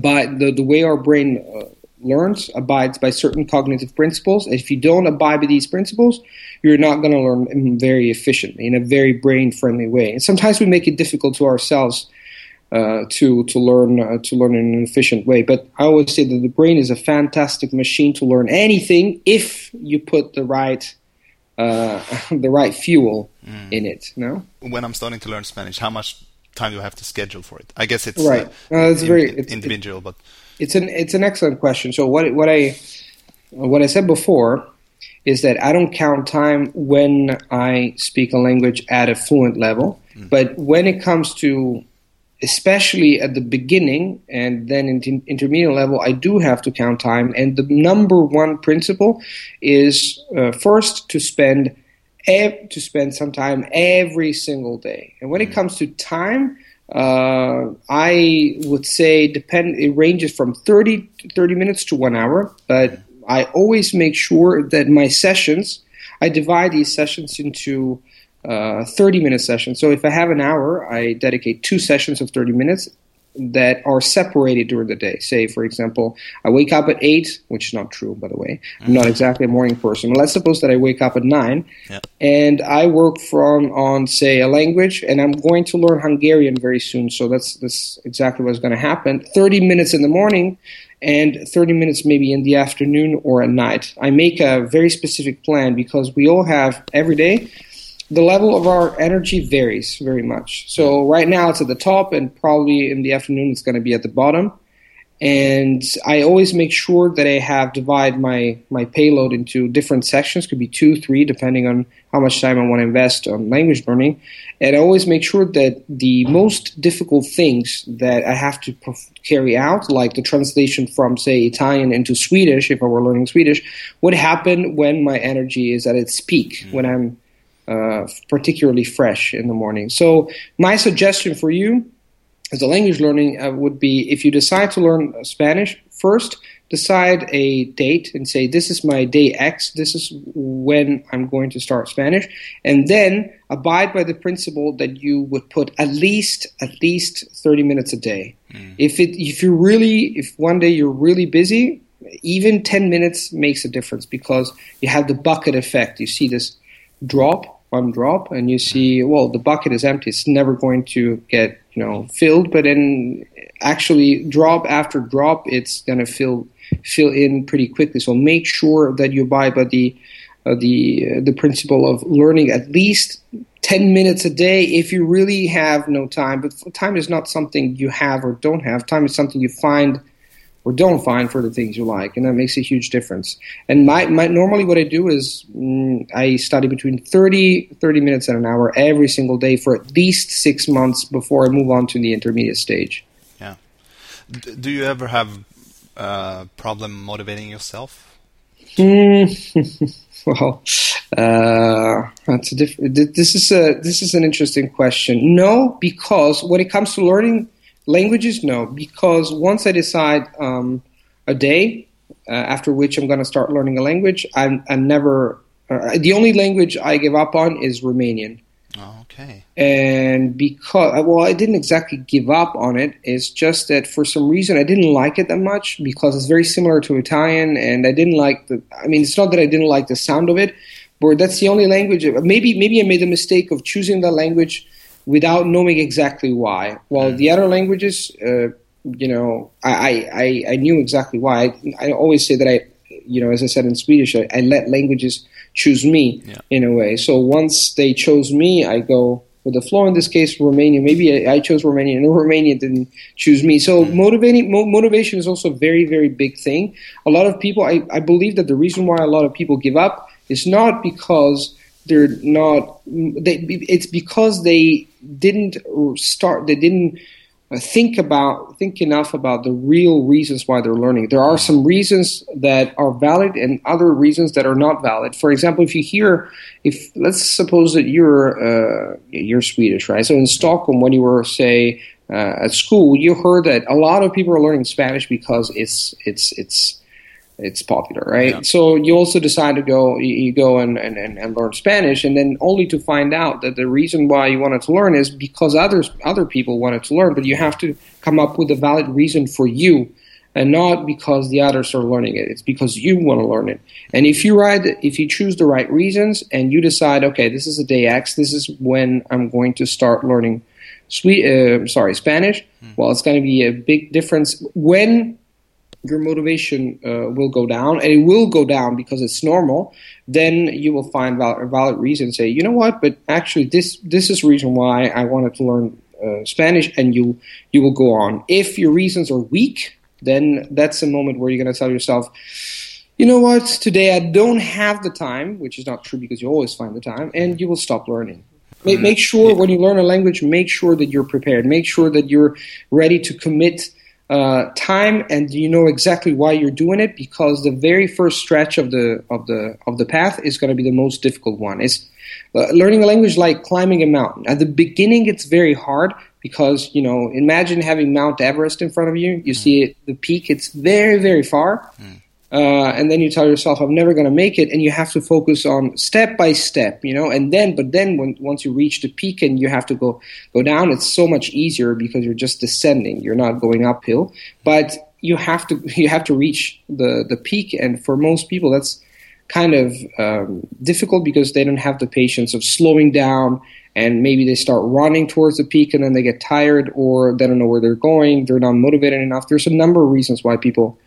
by the the way our brain uh, learns abides by certain cognitive principles. If you don't abide by these principles, you're not going to learn very efficiently in a very brain friendly way. And sometimes we make it difficult to ourselves uh, to to learn uh, to learn in an efficient way. But I always say that the brain is a fantastic machine to learn anything if you put the right uh, the right fuel mm. in it. No. When I'm starting to learn Spanish, how much time do I have to schedule for it? I guess it's right. Uh, it's in, very it's, individual, but it's an it's an excellent question. So what what I what I said before is that I don't count time when I speak a language at a fluent level, mm. but when it comes to especially at the beginning and then in the intermediate level, I do have to count time. And the number one principle is uh, first to spend ev- to spend some time every single day. And when it mm. comes to time, uh, I would say depend. It ranges from 30, 30 minutes to one hour, but I always make sure that my sessions. I divide these sessions into uh, 30 minute sessions. So if I have an hour, I dedicate two sessions of 30 minutes that are separated during the day. Say, for example, I wake up at 8, which is not true, by the way. I'm not mm-hmm. exactly a morning person. Let's suppose that I wake up at 9 yeah. and I work from on, say, a language, and I'm going to learn Hungarian very soon. So that's, that's exactly what's going to happen. 30 minutes in the morning and 30 minutes maybe in the afternoon or at night. I make a very specific plan because we all have every day the level of our energy varies very much. So right now it's at the top, and probably in the afternoon it's going to be at the bottom. And I always make sure that I have divide my my payload into different sections. Could be two, three, depending on how much time I want to invest on language learning. And I always make sure that the most difficult things that I have to carry out, like the translation from say Italian into Swedish, if I were learning Swedish, would happen when my energy is at its peak, mm-hmm. when I'm uh, particularly fresh in the morning. So my suggestion for you as a language learning uh, would be if you decide to learn Spanish, first decide a date and say this is my day X, this is when I'm going to start Spanish, and then abide by the principle that you would put at least at least 30 minutes a day. Mm. If it if you really if one day you're really busy, even 10 minutes makes a difference because you have the bucket effect. You see this drop one drop and you see well the bucket is empty. It's never going to get you know filled but then actually drop after drop it's going to fill fill in pretty quickly. So make sure that you buy by the uh, the uh, the principle of learning at least 10 minutes a day if you really have no time. But time is not something you have or don't have. Time is something you find or don't find for the things you like, and that makes a huge difference. And my, my normally what I do is mm, I study between 30, 30 minutes and an hour every single day for at least six months before I move on to the intermediate stage. Yeah. do you ever have a uh, problem motivating yourself? Mm. well, uh, that's a diff- this is a this is an interesting question. No, because when it comes to learning Languages, no, because once I decide um, a day uh, after which I'm going to start learning a language, I'm, I'm never. Uh, the only language I give up on is Romanian. Oh, okay. And because, well, I didn't exactly give up on it. It's just that for some reason I didn't like it that much because it's very similar to Italian, and I didn't like the. I mean, it's not that I didn't like the sound of it, but that's the only language. Maybe, maybe I made the mistake of choosing that language without knowing exactly why. While mm. the other languages, uh, you know, I, I, I knew exactly why. I, I, always say that I, you know, as I said in Swedish, I, I let languages choose me yeah. in a way. So once they chose me, I go with the flow. In this case, Romania. Maybe I, I chose Romania, and Romania didn't choose me. So mm. motivating mo- motivation is also a very very big thing. A lot of people, I, I believe that the reason why a lot of people give up is not because they're not. They, it's because they didn't start. They didn't think about think enough about the real reasons why they're learning. There are some reasons that are valid and other reasons that are not valid. For example, if you hear, if let's suppose that you're uh, you're Swedish, right? So in Stockholm, when you were say uh, at school, you heard that a lot of people are learning Spanish because it's it's it's it's popular, right? Yeah. So you also decide to go, you go and, and, and learn Spanish, and then only to find out that the reason why you wanted to learn is because others other people wanted to learn, but you have to come up with a valid reason for you, and not because the others are learning it. It's because you want to learn it. And if you write, if you choose the right reasons, and you decide, okay, this is a day X, this is when I'm going to start learning. Sweet, uh, sorry, Spanish. Mm. Well, it's going to be a big difference when your motivation uh, will go down, and it will go down because it's normal. Then you will find val- a valid reason. Say, you know what? But actually, this this is reason why I wanted to learn uh, Spanish, and you you will go on. If your reasons are weak, then that's a moment where you're going to tell yourself, you know what, today I don't have the time, which is not true because you always find the time, and you will stop learning. Make, make sure when you learn a language, make sure that you're prepared. Make sure that you're ready to commit uh, time and you know exactly why you're doing it because the very first stretch of the of the of the path is going to be the most difficult one. It's uh, learning a language like climbing a mountain. At the beginning, it's very hard because you know imagine having Mount Everest in front of you. You mm. see it, the peak; it's very very far. Mm uh, and then you tell yourself i'm never going to make it and you have to focus on step by step you know? And then but then when once you reach the peak and you have to go go down it's so much easier because you're just descending. You're not going uphill. But you have to you have to reach the the peak. And for most people that's kind of um, difficult because they don't have the patience of slowing down and maybe they start running towards the peak and then they get tired or they don't know where they're going. They're not motivated enough. There's a number of reasons why people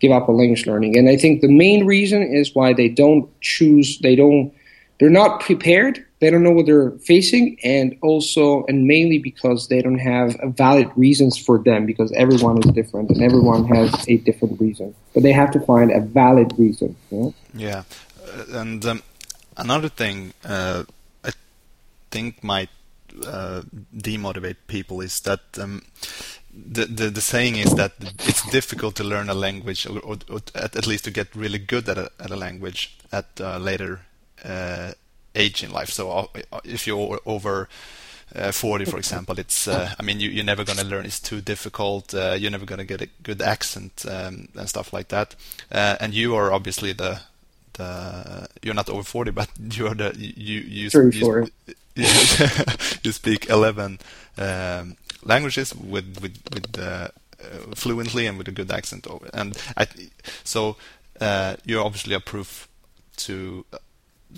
give up on language learning. And I think the main reason is why they don't choose, they don't, they're not prepared, they don't know what they're facing, and also, and mainly because they don't have valid reasons for them, because everyone is different and everyone has a different reason. But they have to find a valid reason. You know? Yeah. Uh, and um, another thing uh, I think might uh, demotivate people is that um, the, the, the saying is that it's difficult to learn a language, or, or, or at, at, least to get really good at a, at a language at a later uh, age in life. So uh, if you're over uh, 40, for example, it's uh, I mean you, you're never going to learn. It's too difficult. Uh, you're never going to get a good accent um, and stuff like that. Uh, and you are obviously the the you're not over 40, but you are the you you, you, you, you speak 11 um, languages with with with uh, fluently and with a good accent. And I, so uh, you're obviously a proof to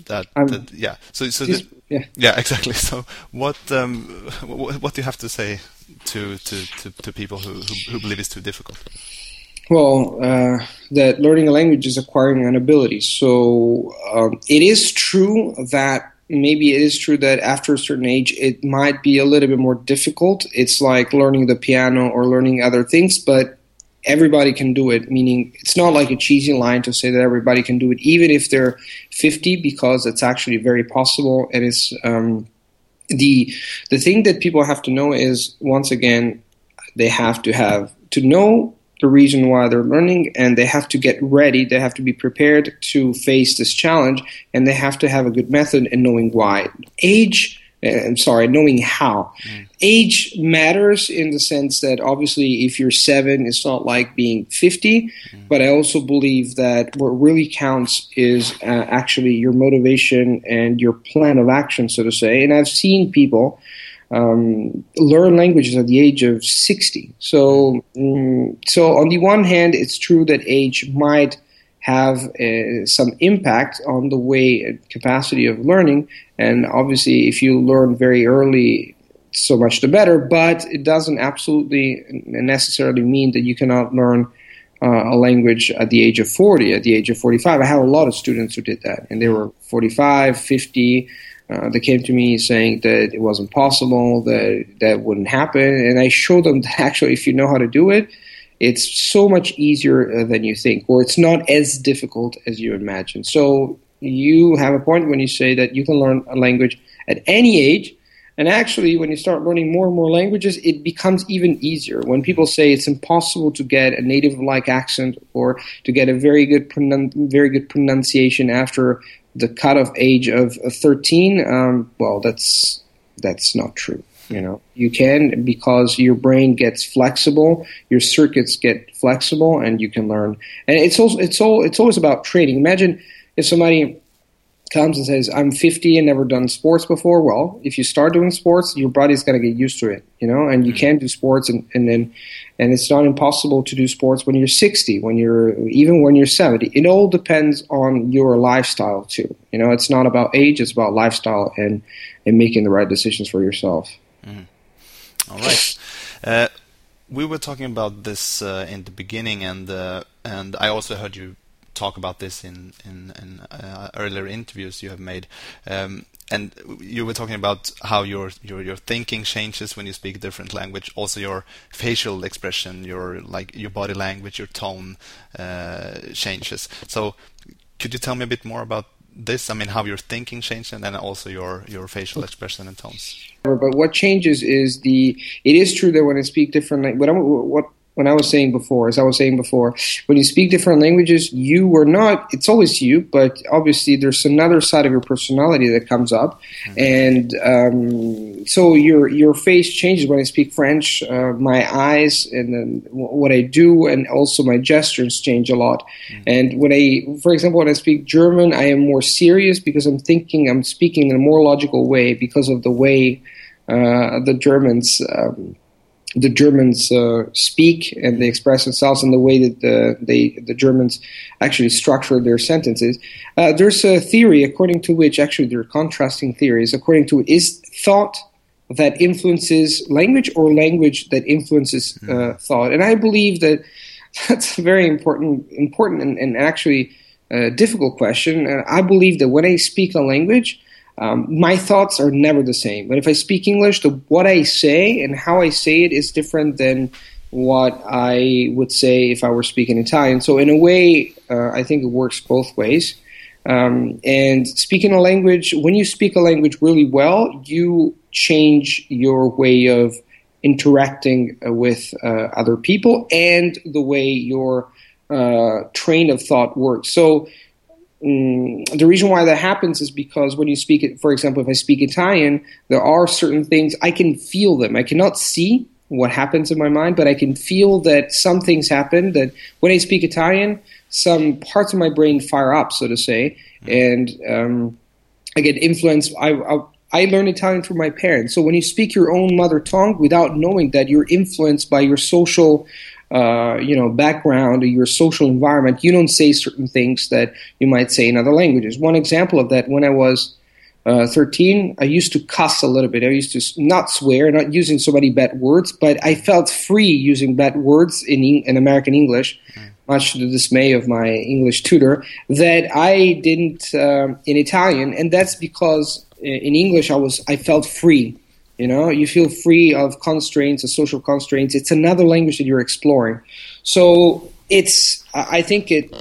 that, that, yeah so so just, the, yeah. yeah exactly so what um what, what do you have to say to to to, to people who, who, who believe it's too difficult well uh, that learning a language is acquiring an ability so um, it is true that maybe it is true that after a certain age it might be a little bit more difficult. It's like learning the piano or learning other things, but everybody can do it. Meaning, it's not like a cheesy line to say that everybody can do it, even if they're 50, because it's actually very possible. And it's um, the the thing that people have to know is once again they have to have to know the reason why they're learning and they have to get ready they have to be prepared to face this challenge and they have to have a good method in knowing why age uh, i'm sorry knowing how mm. age matters in the sense that obviously if you're seven it's not like being 50 mm. but i also believe that what really counts is uh, actually your motivation and your plan of action so to say and i've seen people um, learn languages at the age of 60. So, um, so on the one hand, it's true that age might have uh, some impact on the way and capacity of learning. And obviously, if you learn very early, so much the better. But it doesn't absolutely necessarily mean that you cannot learn uh, a language at the age of 40, at the age of 45. I have a lot of students who did that, and they were 45, 50. Uh, they came to me saying that it wasn't possible, that that wouldn't happen, and I showed them that actually, if you know how to do it, it's so much easier uh, than you think, or it's not as difficult as you imagine. So you have a point when you say that you can learn a language at any age. And actually, when you start learning more and more languages, it becomes even easier. When people say it's impossible to get a native-like accent or to get a very good pronun- very good pronunciation after the cutoff age of, 13, um, well, that's that's not true. You know, you can because your brain gets flexible, your circuits get flexible, and you can learn. And it's also it's all it's always about training. Imagine if somebody comes and says, I'm 50 and never done sports before, well, if you start doing sports, your body's going to get used to it, you know, and you mm-hmm. can do sports and, and then, and it's not impossible to do sports when you're 60, when you're, even when you're 70. It all depends on your lifestyle too. You know, it's not about age, it's about lifestyle and, and making the right decisions for yourself. Mm. All right. Uh, we were talking about this uh, in the beginning, and uh, and I also heard you talk about this in in, in uh, earlier interviews you have made. Um, and you were talking about how your, your your thinking changes when you speak a different language. Also, your facial expression, your like your body language, your tone uh, changes. So, could you tell me a bit more about this? I mean, how your thinking changed, and then also your your facial expression and tones. But what changes is the. It is true that when I speak different, what, what when I was saying before, as I was saying before, when you speak different languages, you are not, it's always you, but obviously there's another side of your personality that comes up. Mm-hmm. And um, so your, your face changes when I speak French. Uh, my eyes and then what I do and also my gestures change a lot. Mm-hmm. And when I, for example, when I speak German, I am more serious because I'm thinking, I'm speaking in a more logical way because of the way uh, the Germans. Um, the Germans uh, speak and they express themselves in the way that the, they, the Germans actually structure their sentences. Uh, there's a theory according to which, actually, there are contrasting theories, according to is thought that influences language or language that influences uh, hmm. thought. And I believe that that's a very important, important and, and actually uh, difficult question. And I believe that when I speak a language, um, my thoughts are never the same. But if I speak English, the, what I say and how I say it is different than what I would say if I were speaking Italian. So in a way, uh, I think it works both ways. Um, and speaking a language, when you speak a language really well, you change your way of interacting uh, with uh, other people and the way your uh, train of thought works. So Mm, the reason why that happens is because when you speak it, for example, if I speak Italian, there are certain things I can feel them. I cannot see what happens in my mind, but I can feel that some things happen. That when I speak Italian, some parts of my brain fire up, so to say, and um, I get influenced. I, I I learned Italian through my parents. So when you speak your own mother tongue without knowing that, you're influenced by your social uh, you know background or your social environment, you don't say certain things that you might say in other languages. One example of that, when I was uh, 13, I used to cuss a little bit. I used to not swear, not using so many bad words, but I felt free using bad words in, in American English, mm. much to the dismay of my English tutor, that I didn't uh, in Italian, and that's because in English I was I felt free. You know, you feel free of constraints, of social constraints. It's another language that you're exploring. So it's, I think it,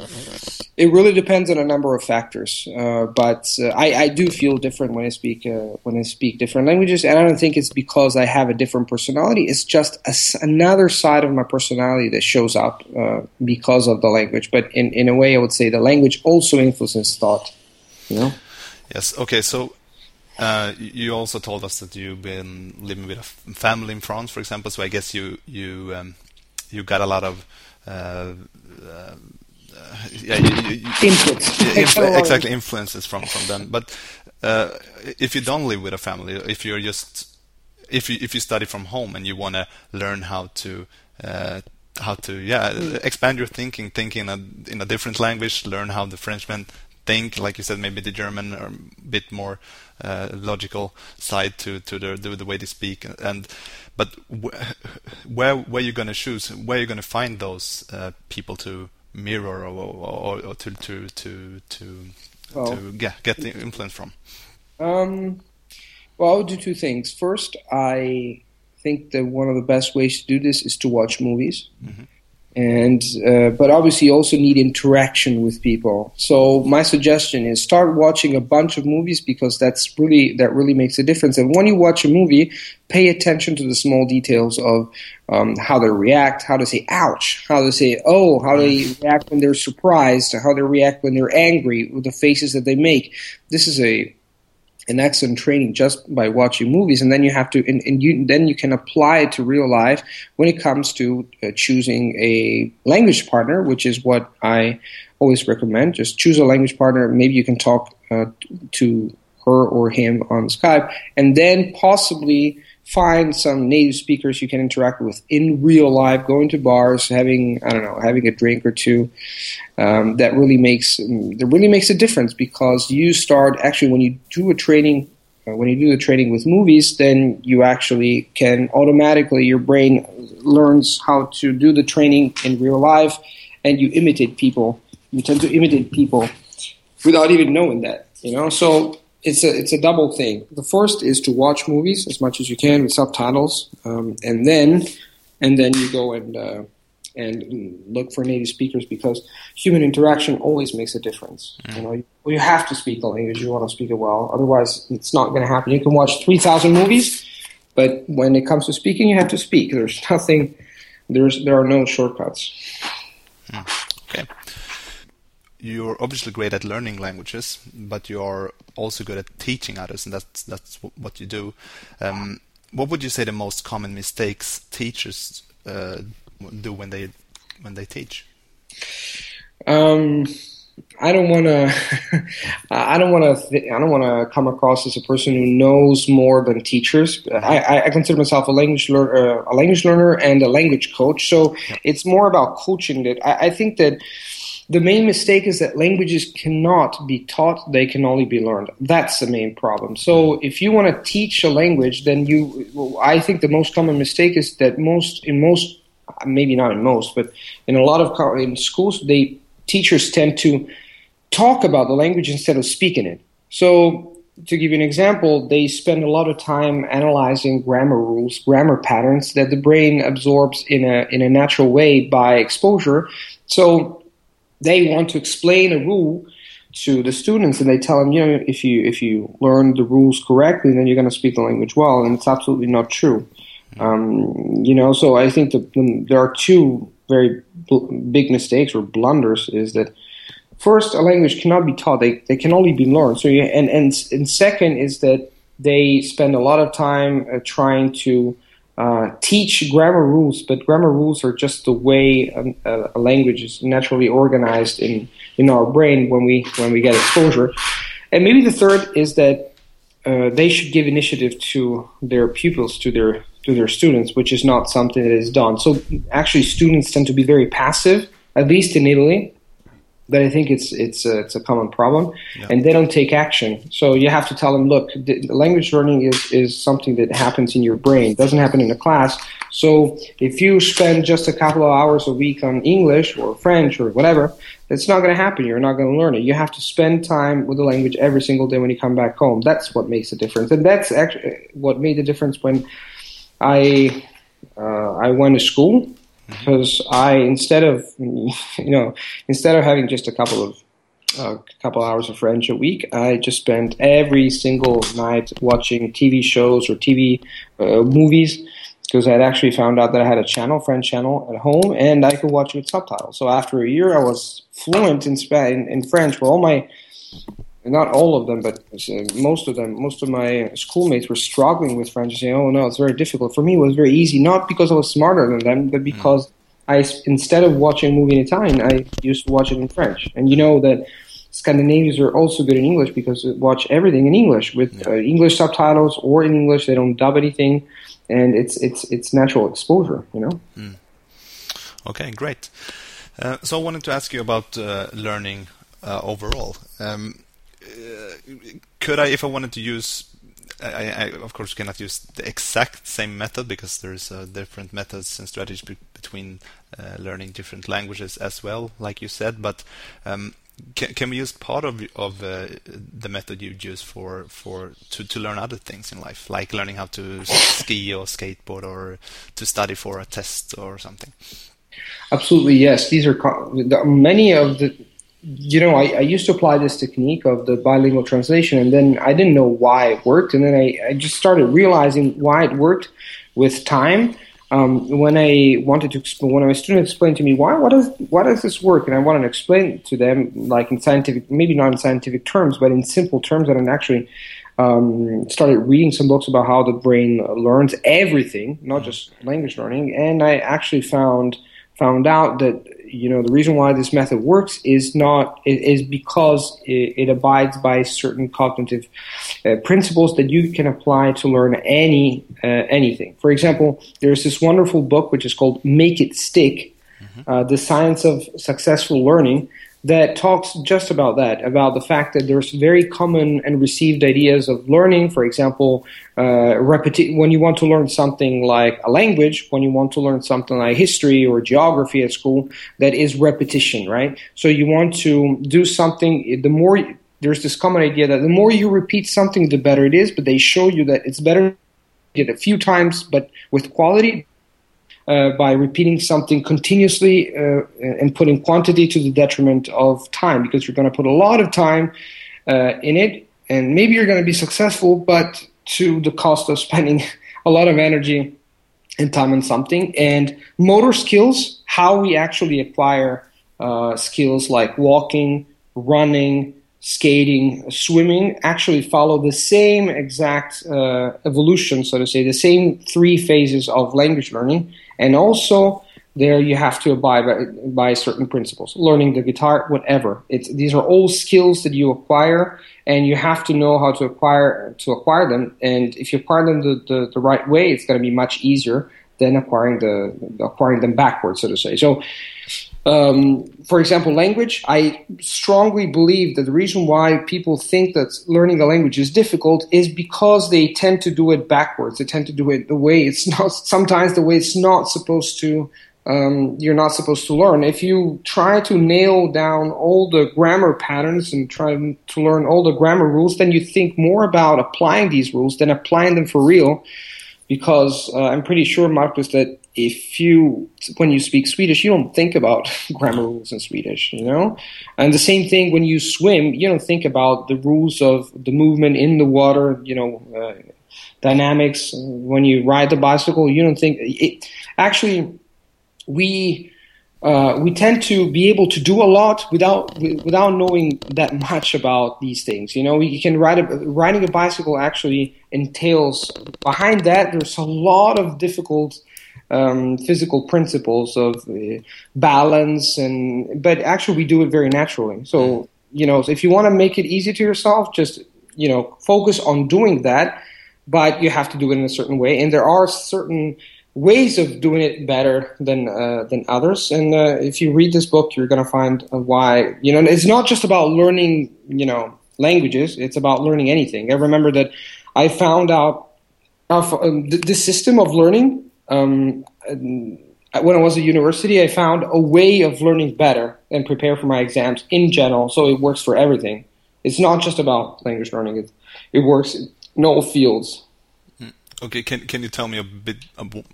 it really depends on a number of factors. Uh, but uh, I, I, do feel different when I speak uh, when I speak different languages, and I don't think it's because I have a different personality. It's just a, another side of my personality that shows up uh, because of the language. But in in a way, I would say the language also influences thought. You know. Yes. Okay. So uh, you also told us that you've been living with a family in France, for example. So I guess you you um, you got a lot of uh, uh, yeah, you, you, Yeah, exactly, influences from from them. But uh, if you don't live with a family, if you're just if you if you study from home and you want to learn how to uh, how to yeah expand your thinking, thinking in a, in a different language, learn how the Frenchmen think, like you said, maybe the German are a bit more uh, logical side to to the, the, the way they speak. And but where where you going to choose? Where are you going to find those uh, people to mirror or, or, or to to to to, well, to get get the influence from? Um, well, I would do two things. First, I think that one of the best ways to do this is to watch movies. Mm-hmm and uh, but obviously you also need interaction with people. So my suggestion is start watching a bunch of movies because that's really that really makes a difference. And when you watch a movie pay attention to the small details of um, how they react how to say ouch how to say oh how they react when they're surprised how they react when they're angry with the faces that they make. This is a an excellent training just by watching movies, and then you have to, and, and you then you can apply it to real life when it comes to uh, choosing a language partner, which is what I always recommend. Just choose a language partner. Maybe you can talk uh, to her or him on Skype, and then possibly find some native speakers you can interact with in real life, going to bars, having I don't know, having a drink or two. Um, that really makes that really makes a difference because you start actually when you do a training. Uh, when you do the training with movies, then you actually can automatically your brain learns how to do the training in real life, and you imitate people. You tend to imitate people without even knowing that. You know, so it's a it's a double thing. The first is to watch movies as much as you can with subtitles, um, and then and then you go and uh, and look for native speakers because human interaction always makes a difference. Mm. You know, you, you have to speak the language you want to speak it well. Otherwise, it's not going to happen. You can watch three thousand movies, but when it comes to speaking, you have to speak. There's nothing. There's there are no shortcuts. Mm. Okay you're obviously great at learning languages, but you're also good at teaching others, and that's that's what you do. Um, what would you say the most common mistakes teachers uh, do when they when they teach? Um, I don't want to. I don't want to. Th- I don't want to come across as a person who knows more than teachers. I, I consider myself a language learner, uh, a language learner, and a language coach. So it's more about coaching. That I, I think that the main mistake is that languages cannot be taught, they can only be learned. That's the main problem. So if you want to teach a language, then you, I think the most common mistake is that most, in most, maybe not in most, but in a lot of in schools, they, teachers tend to talk about the language instead of speaking it. So to give you an example, they spend a lot of time analyzing grammar rules, grammar patterns that the brain absorbs in a in a natural way by exposure. So they want to explain a rule to the students and they tell them, you know, if you if you learn the rules correctly, then you're going to speak the language well, and it's absolutely not true. Um, you know, so I think that there are two very big mistakes or blunders. Is that first, a language cannot be taught; they they can only be learned. So, you, and and and second is that they spend a lot of time uh, trying to uh, teach grammar rules, but grammar rules are just the way a, a, language is naturally organized in, in our brain when we when we get exposure. And maybe the third is that uh, they should give initiative to their pupils, to their to their students, which is not something that is done. So actually, students tend to be very passive, at least in Italy but I think it's it's a, it's a common problem, yeah. and they don't take action. So you have to tell them, look, the, language learning is is something that happens in your brain. It doesn't happen in a class. So if you spend just a couple of hours a week on English or French or whatever, it's not going to happen. You're not going to learn it. You have to spend time with the language every single day when you come back home. That's what makes a difference, and that's actually what made the difference when I uh, I went to school because I instead of you know instead of having just a couple of a uh, couple hours of French a week, I just spent every single night watching TV shows or TV uh, movies because I'd actually found out that I had a channel, French channel at home, and I could watch it with subtitles. So after a year, I was fluent in, in, in French. Well, all my not all of them, but most of them, most of my schoolmates were struggling with French, saying, "Oh no, it's very difficult." For me, it was very easy, not because I was smarter than them, but because mm. I, instead of watching a movie in Italian, I used to watch it in French. And you know that Scandinavians are also good in English because they watch everything in English with uh, English subtitles or in English. They don't dub anything, and it's it's it's natural exposure. You know. Mm. Okay, great. Uh, so I wanted to ask you about uh, learning uh, overall. Um, uh, could I, if I wanted to use, I, I, of course cannot use the exact same method because there's uh, different methods and strategies be- between uh, learning different languages as well, like you said. But um, can, can we use part of of uh, the method you use for for to, to learn other things in life, like learning how to ski or skateboard or to study for a test or something? Absolutely, yes. These are co- many of the you know, I, I, used to apply this technique of the bilingual translation, and then I didn't know why it worked, and then I, I just started realizing why it worked with time. Um, when I wanted to explain, when my student explained to me why, what does why does this work, and I wanted to explain to them, like in scientific, maybe not in scientific terms, but in simple terms, and I actually um, started reading some books about how the brain learns everything, not just language learning, and I actually found found out that you know the reason why this method works is not is because it, it abides by certain cognitive uh, principles that you can apply to learn any uh, anything. For example, there's this wonderful book which is called "Make It Stick: mm-hmm. uh, The Science of Successful Learning." That talks just about that, about the fact that there's very common and received ideas of learning. For example, uh, repeti- when you want to learn something like a language, when you want to learn something like history or geography at school, that is repetition, right? So you want to do something, the more, there's this common idea that the more you repeat something, the better it is, but they show you that it's better it a few times, but with quality, uh, by repeating something continuously uh, and putting quantity to the detriment of time because you're going to put a lot of time uh, in it and maybe you're going to be successful but to the cost of spending a lot of energy and time on something and motor skills how we actually acquire uh, skills like walking running skating, swimming actually follow the same exact uh, evolution, so to say, the same three phases of language learning. And also, there you have to abide by, by certain principles. Learning the guitar, whatever. It's, these are all skills that you acquire, and you have to know how to acquire to acquire them. And if you acquire them the, the, the right way, it's going to be much easier than acquiring the acquiring them backwards, so to say. So um, for example, language, I strongly believe that the reason why people think that learning a language is difficult is because they tend to do it backwards. They tend to do it the way it's not, sometimes the way it's not supposed to, um, you're not supposed to learn. If you try to nail down all the grammar patterns and try to learn all the grammar rules, then you think more about applying these rules than applying them for real. Because uh, I'm pretty sure, Marcus, that if you when you speak Swedish, you don't think about grammar rules in Swedish, you know. And the same thing when you swim, you don't think about the rules of the movement in the water, you know, uh, dynamics. When you ride the bicycle, you don't think. It, actually, we uh, we tend to be able to do a lot without without knowing that much about these things. You know, you can ride a, riding a bicycle actually entails behind that. There's a lot of difficult um, physical principles of uh, balance and but actually we do it very naturally. So you know if you want to make it easy to yourself just you know focus on doing that but you have to do it in a certain way. And there are certain ways of doing it better than uh, than others. And uh, if you read this book you're going to find why you know it's not just about learning you know languages. It's about learning anything. I remember that i found out uh, um, the system of learning um, when I was at university, I found a way of learning better and prepare for my exams in general. So it works for everything. It's not just about language learning. It it works in all fields. Hmm. Okay, can can you tell me a bit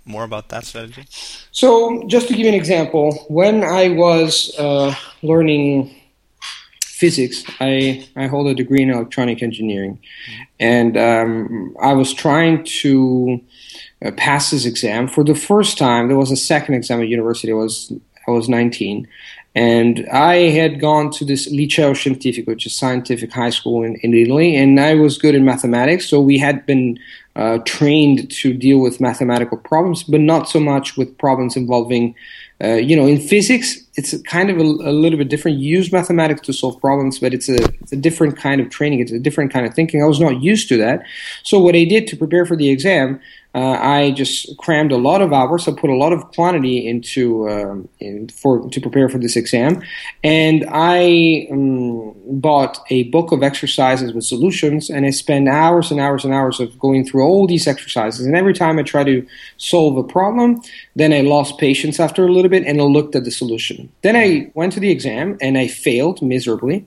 more about that strategy? So, just to give you an example, when I was uh, learning physics, I I hold a degree in electronic engineering, and um, I was trying to uh, passed this exam for the first time. There was a second exam at university. I was I was 19, and I had gone to this Liceo Scientifico, which is scientific high school in, in Italy, and I was good in mathematics. So we had been uh, trained to deal with mathematical problems, but not so much with problems involving. Uh, you know, in physics, it's kind of a, a, little bit different. You use mathematics to solve problems, but it's a, it's a different kind of training. It's a different kind of thinking. I was not used to that. So what I did to prepare for the exam, uh, I just crammed a lot of hours. I put a lot of quantity into um, in for to prepare for this exam, and I um, bought a book of exercises with solutions, and I spent hours and hours and hours of going through all these exercises. And every time I try to solve a problem, then I lost patience after a little bit, and I looked at the solution. Then I went to the exam, and I failed miserably,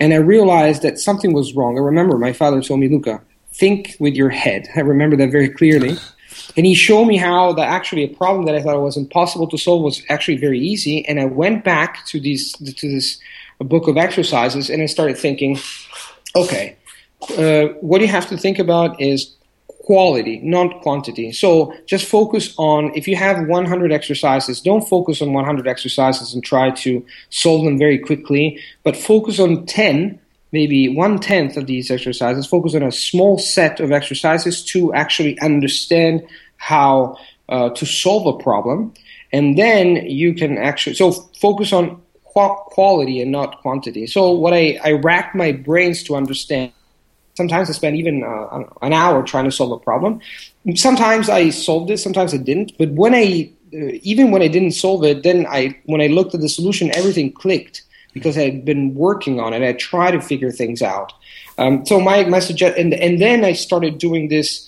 and I realized that something was wrong. I remember my father told me, Luca think with your head. I remember that very clearly. And he showed me how that actually a problem that I thought was impossible to solve was actually very easy. And I went back to these to this book of exercises and I started thinking, okay, uh, what you have to think about is quality, not quantity. So just focus on if you have 100 exercises, don't focus on 100 exercises and try to solve them very quickly, but focus on 10 maybe one tenth of these exercises, focus on a small set of exercises to actually understand how uh, to solve a problem. And then you can actually, so focus on quality and not quantity. So what I, I racked my brains to understand. Sometimes I spend even uh, an hour trying to solve a problem. Sometimes I solved it, sometimes I didn't. But when I, uh, even when I didn't solve it, then I, when I looked at the solution, everything clicked because I had been working on it. I tried to figure things out. Um, so my my suggest and and then I started doing this.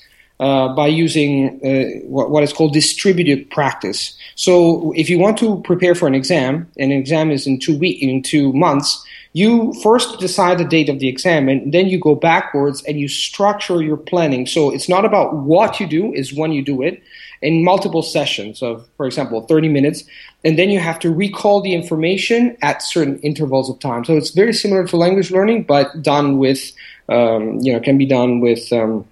Uh, by using uh, what, what is called distributed practice. So, if you want to prepare for an exam, and an exam is in two week in two months, you first decide the date of the exam and then you go backwards and you structure your planning. So it's not about what you do is when you do it in multiple sessions of for example 30 minutes. And then you have to recall the information at certain intervals of time. So it's very similar to language learning but done with um, you know can be done with um,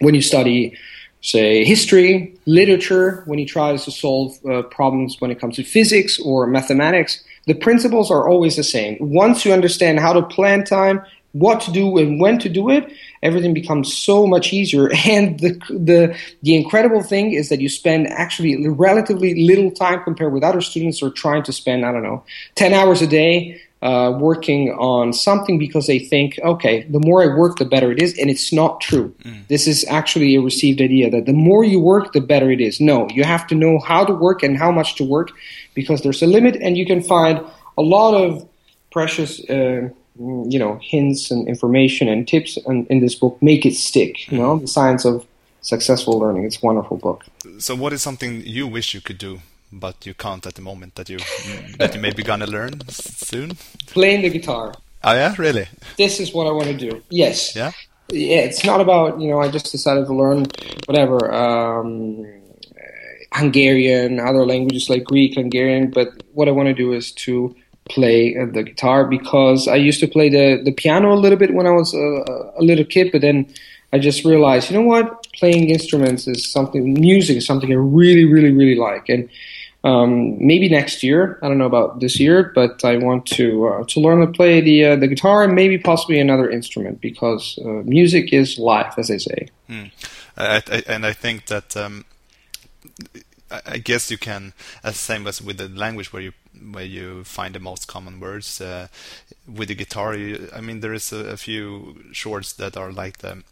when you study say history literature when you try to solve uh, problems when it comes to physics or mathematics the principles are always the same. Once you understand how to plan time, what to do and when to do it, everything becomes so much easier. And the the the incredible thing is that you spend actually relatively little time compared with other students who are trying to spend I don't know ten hours a day uh, working on something because they think, okay, the more I work, the better it is, and it's not true. Mm. This is actually a received idea that the more you work, the better it is. No, you have to know how to work and how much to work because there's a limit, and you can find a lot of precious. Uh, you know, hints and information and tips in, in this book make it stick. You know, the science of successful learning. It's a wonderful book. So, what is something you wish you could do but you can't at the moment that you that you maybe gonna learn soon? Playing the guitar. Oh yeah, really? This is what I want to do. Yes. Yeah. Yeah, it's not about you know. I just decided to learn whatever um, Hungarian, other languages like Greek, Hungarian. But what I want to do is to play the guitar because I used to play the the piano a little bit when I was a, a little kid, but then I just realized, you know what, playing instruments is something. Music is something I really, really, really like, and um, maybe next year. I don't know about this year, but I want to uh, to learn to play the uh, the guitar and maybe possibly another instrument because uh, music is life, as they say. Mm. I, I, and I think that um, I guess you can, as same as with the language where you where you find the most common words. Uh, with the guitar, you, I mean, there is a, a few chords that are like the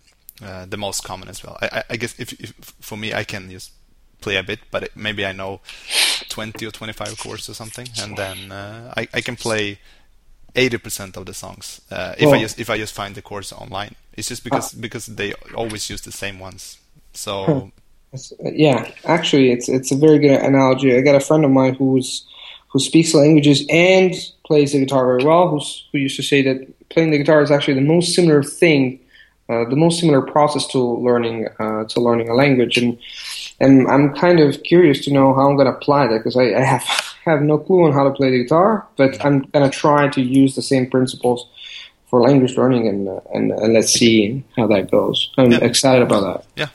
uh, the most common as well. I, I guess if, if, for me, I can just play a bit, but it, maybe I know 20 or 25 chords or something, and then uh, I, I can play 80% of the songs uh, if well, I just if I just find the chords online. It's just because uh, because they always use the same ones. So yeah, actually, it's it's a very good analogy. I got a friend of mine who's who speaks languages and plays the guitar very well. Who's, who used to say that playing the guitar is actually the most similar thing, uh, the most similar process to learning uh, to learning a language, and and I'm kind of curious to know how I'm going to apply that because I, I, have have no clue on how to play the guitar, but I'm going to try to use the same principles for language learning, and uh, and, and, let's see how that goes. I'm yeah. excited about that. Yeah.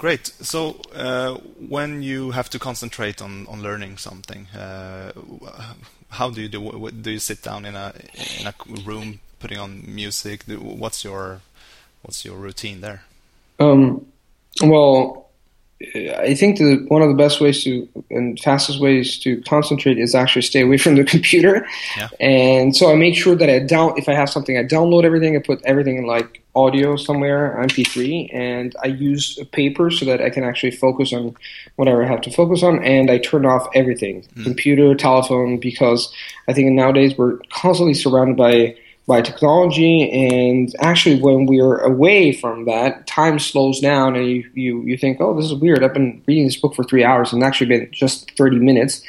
Great. So, uh, when you have to concentrate on, on learning something, uh, how do you do? Do you sit down in a in a room, putting on music? What's your what's your routine there? Um, well, I think that one of the best ways to and fastest ways to concentrate is actually stay away from the computer. Yeah. And so I make sure that I down if I have something, I download everything, I put everything in like audio somewhere, MP3, and I use paper so that I can actually focus on whatever I have to focus on. And I turn off everything, mm. computer, telephone, because I think nowadays we're constantly surrounded by by technology. And actually, when we're away from that, time slows down, and you, you, you think, oh, this is weird. I've been reading this book for three hours, and actually been just 30 minutes,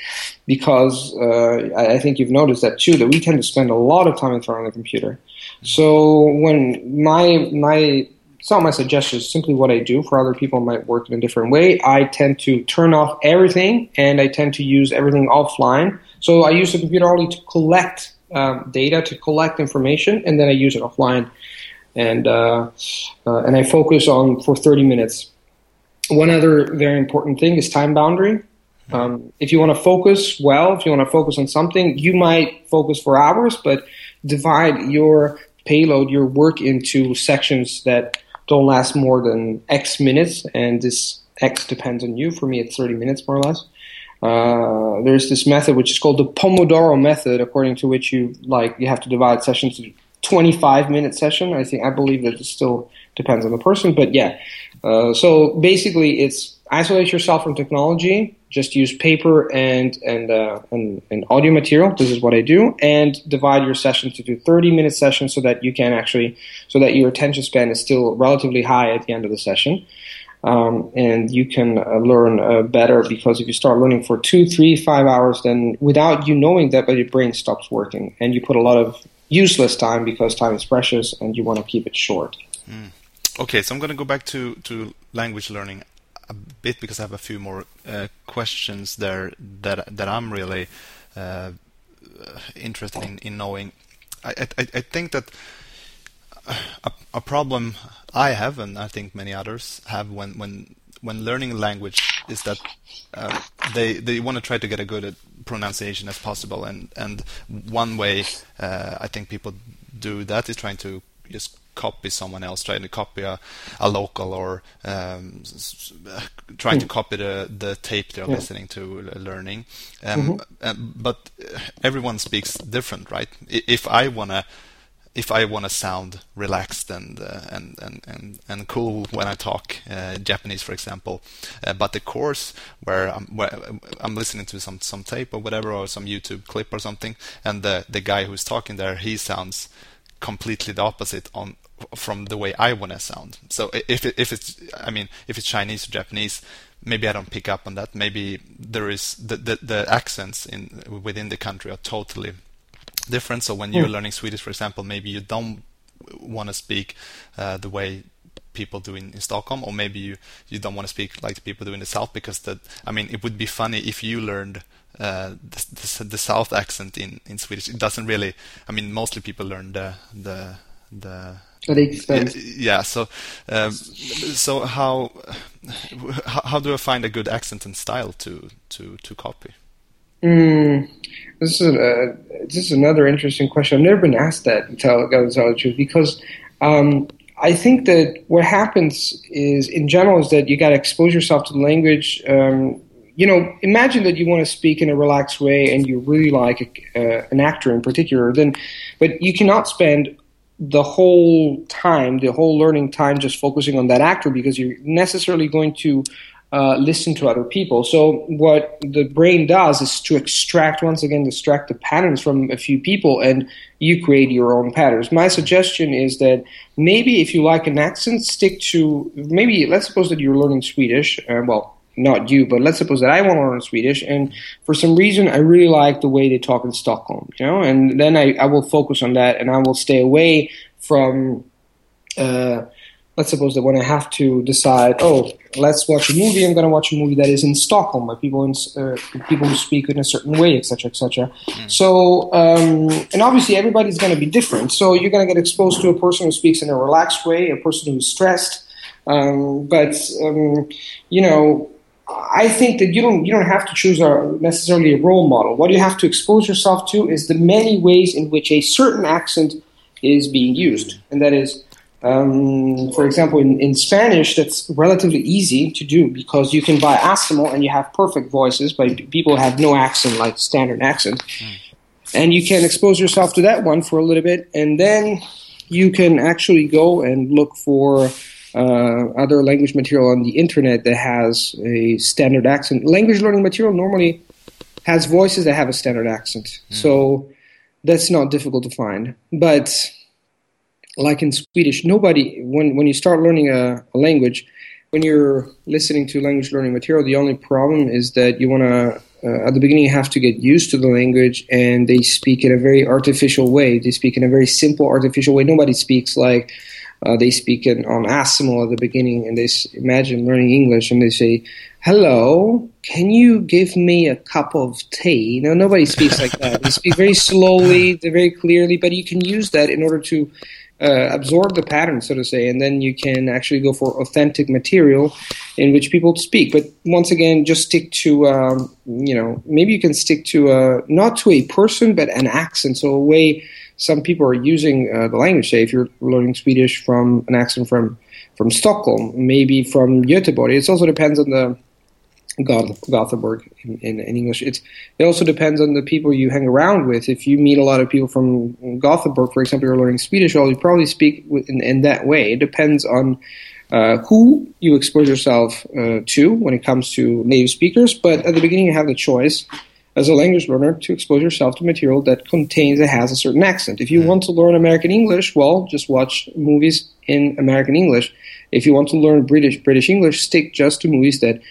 because uh, I, think you've noticed that too, that we tend to spend a lot of time in front of the computer. So when my my it's not my suggestion, it's simply what I do. For other people, might work in a different way. I tend to turn off everything and I tend to use everything offline. So I use the computer only to collect um, data to collect information, and then I use it offline, and uh, uh, and I focus on for 30 minutes. One other very important thing is time boundary. Um, if you want to focus well, if you want to focus on something, you might focus for hours, but divide your payload, your work into sections that don't last more than X minutes, and this X depends on you. For me, it's 30 minutes more or less. Uh, there's this method which is called the Pomodoro method, according to which you like you have to divide sessions to 25 minute session. I think I believe that it still depends on the person, but yeah. Uh, so basically, it's isolate yourself from technology. Just use paper and and, uh, and and audio material. This is what I do, and divide your sessions into thirty minute sessions so that you can actually so that your attention span is still relatively high at the end of the session. Um, and you can uh, learn uh, better because if you start learning for two, three, five hours, then without you knowing that, but your brain stops working, and you put a lot of useless time because time is precious, and you want to keep it short. Mm. Okay, so I'm going to go back to to language learning a bit because I have a few more uh, questions there that that I'm really uh, interested in, in knowing. I, I, I think that a, a, problem I have, and I think many others have, when when when learning a language, is that uh, they they want to try to get a good pronunciation as possible, and and one way uh, I think people do that is trying to just copy someone else, trying to copy a, a local or um, trying to hmm. copy the, the tape they're yeah. listening to uh, learning. Um, mm-hmm. uh, but everyone speaks different, right? If I wanna if I want to sound relaxed and, uh, and, and and and cool when I talk uh, Japanese, for example, uh, but the course where I'm where I'm listening to some some tape or whatever or some YouTube clip or something, and the the guy who's talking there he sounds completely the opposite on from the way I want to sound. So if it, if it's I mean if it's Chinese or Japanese, maybe I don't pick up on that. Maybe there is the the, the accents in within the country are totally different. So when you're mm. learning Swedish, for example, maybe you don't want to speak uh, the way people do in, in, Stockholm, or maybe you, you don't want to speak like the people do in the South because that I mean it would be funny if you learned uh, the, the, the, South accent in, in Swedish. It doesn't really. I mean, mostly people learn the the the. Yeah. So, um, so how how do I find a good accent and style to to to copy? Mm, this is a, this is another interesting question. I've never been asked that. To tell, to tell the truth, because um, I think that what happens is, in general, is that you got to expose yourself to the language. Um, you know, imagine that you want to speak in a relaxed way, and you really like a, uh, an actor in particular. Then, but you cannot spend the whole time, the whole learning time, just focusing on that actor because you're necessarily going to uh, listen to other people. So what the brain does is to extract once again extract the patterns from a few people, and you create your own patterns. My suggestion is that maybe if you like an accent, stick to maybe. Let's suppose that you're learning Swedish. Uh, well, not you, but let's suppose that I want to learn Swedish, and for some reason I really like the way they talk in Stockholm, you know, and then I, I will focus on that, and I will stay away from. Uh, let's suppose that when I have to decide, oh, let's watch a movie, I'm going to watch a movie that is in Stockholm by people in, uh, people who speak in a certain way, etc., etc. Mm. So, um, and obviously everybody's going to be different. So you're going to get exposed to a person who speaks in a relaxed way, a person who's stressed. Um, but um, you know, I think that you don't you don't have to choose a, necessarily a role model. What you have to expose yourself to is the many ways in which a certain accent is being used, and that is um, for example, in, in Spanish, that's relatively easy to do because you can buy Assimil and you have perfect voices, but people have no accent like standard accent. Mm. And you can expose yourself to that one for a little bit, and then you can actually go and look for uh, other language material on the internet that has a standard accent. Language learning material normally has voices that have a standard accent, mm. so that's not difficult to find. But like in Swedish, nobody when when you start learning a, a language, when you're listening to language learning material, the only problem is that you want to uh, at the beginning you have to get used to the language and they speak in a very artificial way. They speak in a very simple artificial way. Nobody speaks like uh, they speak in, on Assimil at the beginning and they s- imagine learning english and they say hello can you give me a cup of tea? No nobody speaks like that. They speak very slowly very clearly but you can use that in order to uh, absorb the pattern, so to say, and then you can actually go for authentic material in which people speak. But once again, just stick to, um, you know, maybe you can stick to a, not to a person, but an accent. So a way some people are using uh, the language. Say, if you're learning Swedish from an accent from from Stockholm, maybe from Göteborg. It also depends on the Gothenburg in, in, in, English. It's, it also depends on the people you hang around with. If you meet a lot of people from Gothenburg, for example, you're learning Swedish, well, you probably speak in, in that way. It depends on uh, who you expose yourself uh, to when it comes to native speakers. But at the beginning, you have the choice as a language learner to expose yourself to material that contains that has a certain accent. If you mm. want to learn American English, well, just watch movies in American English. If you want to learn British British English, stick just to movies that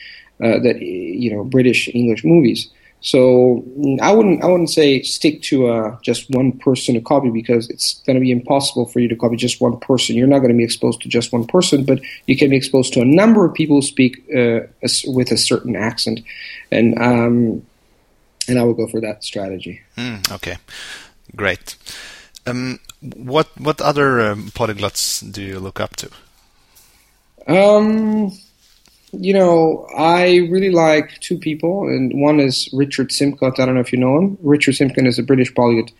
uh, that you know British English movies. So I wouldn't I wouldn't say stick to uh, just one person to copy because it's going to be impossible for you to copy just one person. You're not going to be exposed to just one person, but you can be exposed to a number of people who speak uh, with a certain accent, and um, and I would go for that strategy. Mm, okay, great. Um, what what other um, polyglots do you look up to? Um, you know, I really like two people, and one is Richard Simcott. I don't know if you know him. Richard Simcott is a British polyglot,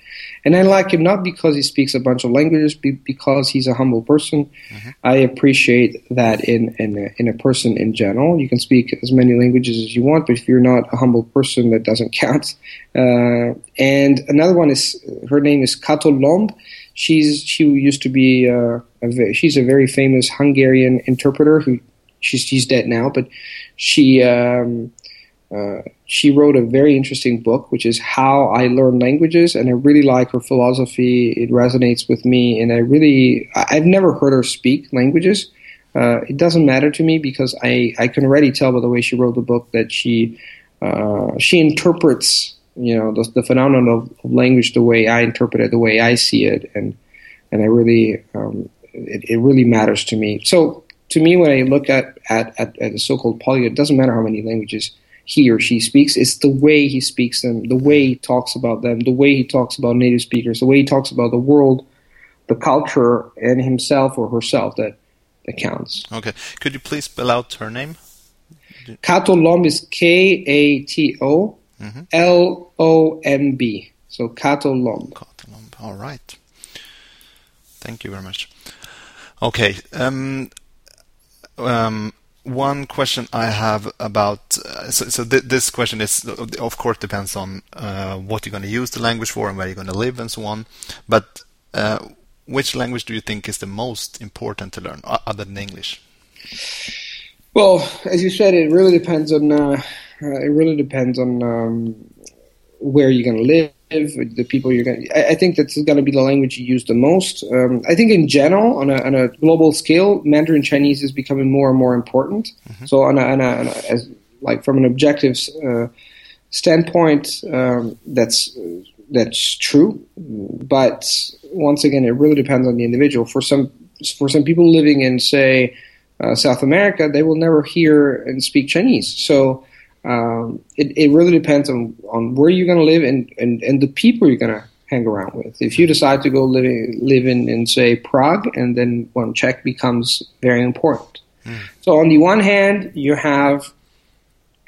and I like him not because he speaks a bunch of languages, but because he's a humble person. Mm-hmm. I appreciate that in in a, in a person in general. You can speak as many languages as you want, but if you're not a humble person, that doesn't count. Uh, and another one is her name is Kato Lomb. She's she used to be uh, a, she's a very famous Hungarian interpreter who she's she's dead now, but she um, uh, she wrote a very interesting book, which is how I learn languages, and I really like her philosophy. It resonates with me, and I really I've never heard her speak languages. Uh, it doesn't matter to me because I, I can already tell by the way she wrote the book that she uh, she interprets you know the, the phenomenon of, of, language the way I interpret it, the way I see it, and and I really um, it, it really matters to me. So to me, when I look at, at, at, at the so-called polyglot, it doesn't matter how many languages he or she speaks. It's the way he speaks them, the way he talks about them, the way he talks about native speakers, the way he talks about the world, the culture, and himself or herself that, that counts. Okay. Could you please spell out her name? Kato Lomb is K A T O L O M B. So Kato Lomb. Kato Lomb. All right. Thank you very much. Okay. Um, um, one question I have about uh, so, so th- this question is of course depends on uh, what you're going to use the language for and where you're going to live and so on. But uh, which language do you think is the most important to learn other than English? Well, as you said, it really depends on uh, it really depends on um, where you're going to live the people you're going to, I think that's going to be the language you use the most. Um, I think in general, on a, on a, global scale, Mandarin Chinese is becoming more and more important. Mm-hmm. So on a, on a, on a, as, like from an objective uh, standpoint, um, that's, that's true. But once again, it really depends on the individual. For some, for some people living in, say, uh, South America, they will never hear and speak Chinese. So, um, it, it really depends on, on where you're going to live and, and, and the people you're going to hang around with. If you decide to go live, live in, in, say, Prague, and then one Czech becomes very important. Mm. So, on the one hand, you have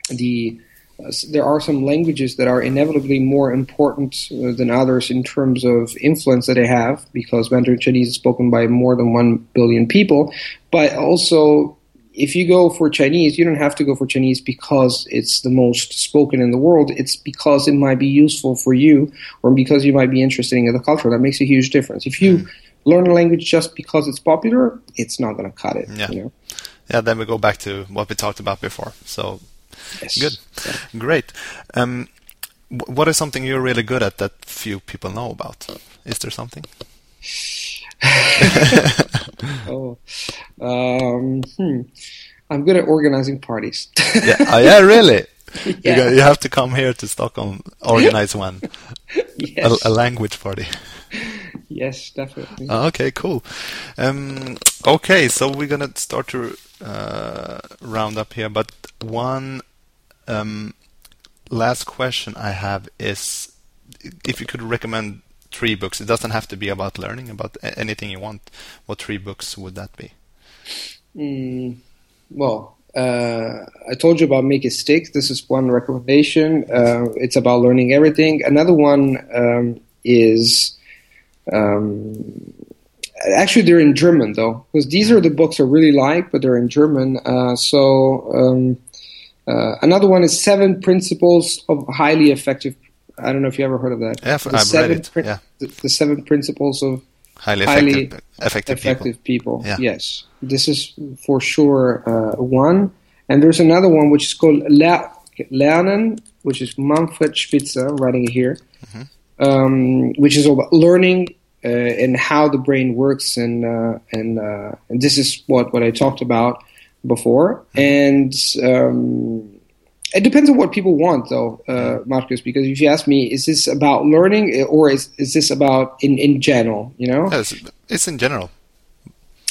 the uh, there are some languages that are inevitably more important uh, than others in terms of influence that they have because Mandarin Chinese is spoken by more than one billion people, but also if you go for Chinese, you don't have to go for Chinese because it's the most spoken in the world. It's because it might be useful for you or because you might be interested in the culture. That makes a huge difference. If you mm. learn a language just because it's popular, it's not going to cut it. Yeah. You know? Yeah, then we go back to what we talked about before. So, yes. good. Yeah. Great. Um, what is something you're really good at that few people know about? Is there something? oh, um, hmm. I'm good at organizing parties. yeah, oh, yeah, really. Yeah. You, you, have to come here to Stockholm, organize one, yes. a, a, language party. Yes, definitely. Oh, okay, cool. Um, okay, so we're gonna start to uh, round up here, but one um, last question I have is if you could recommend three books. It doesn't have to be about learning, about anything you want. What three books would that be? Mm, well, uh, I told you about Make It Stick. This is one recommendation. Uh, it's about learning everything. Another one um, is um, actually they're in German though, because these are the books I really like, but they're in German. Uh, so um, uh, another one is Seven Principles of Highly Effective I don't know if you ever heard of that. Yeah, the I've read it. yeah. The, the, seven principles of highly, highly effective, effective, effective people. people. Yeah. Yes, this is for sure uh, one. And there's another one which is called Le- Lernen, which is Manfred Spitzer writing it here, um, which is all about learning uh, and how the brain works, and uh, and uh, and this is what what I talked about before. And um, it depends on what people want, though, uh, Marcus. Because if you ask me, is this about learning or is is this about in in general? You know, Yeah, it's, it's in general.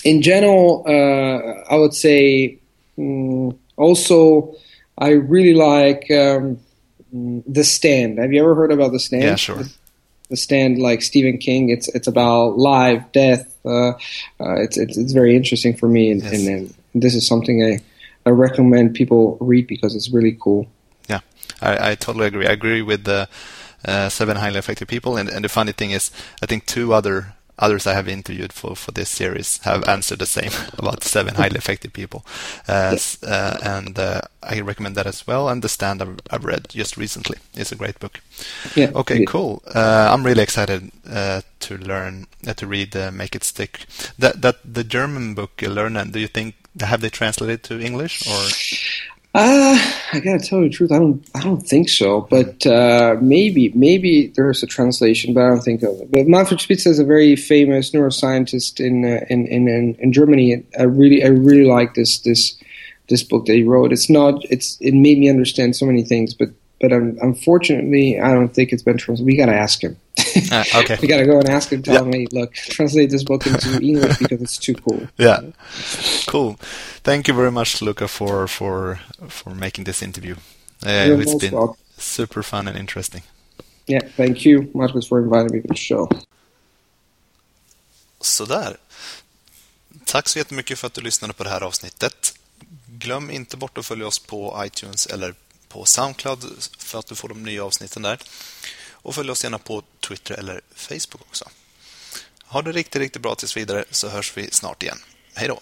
in general, uh, I would say mm, also I really like um, The Stand. Have you ever heard about The Stand? Yeah, sure. The Stand, like Stephen King, it's it's about life, death. Uh, uh, it's, it's it's very interesting for me, and, Yes. and, and this is something I I recommend people read because it's really cool. Yeah, I, I totally agree. I agree with the uh, seven highly effective people, and, and the funny thing is, I think two other others I have interviewed for, for this series have answered the same about seven highly effective people, uh, uh, and uh, I recommend that as well. And the stand I've, I've read just recently is a great book. Yeah. Okay, cool. Uh, I'm really excited uh, to learn uh, to read uh, Make It Stick. That that the German book Lernen. Do you think have they translated to English or? Uh, I gotta tell you the truth. I don't. I don't think so. But uh, maybe, maybe there's a translation, but I don't think of it. But Manfred Spitzer is a very famous neuroscientist in uh, in, in in Germany. I really, I really like this this this book that he wrote. It's not. It's it made me understand so many things, but but um, unfortunately, I don't think it's been translated. We gotta ask him. Uh, okay. we gotta go and ask him. Tell him, hey, look, translate this book into English because it's too cool. Yeah, cool. Thank you very much, Luca, for for for making this interview. Uh, it's been welcome. super fun and interesting. Yeah, thank you, Marcus, for inviting me to the show. Sådär. Tack så jättemycket för att du lyssnade på det här avsnittet. Glöm inte bort att följa oss på iTunes eller på Soundcloud för att du får de nya avsnitten där. Och följ oss gärna på Twitter eller Facebook också. Ha det riktigt, riktigt bra tills vidare så hörs vi snart igen. Hej då!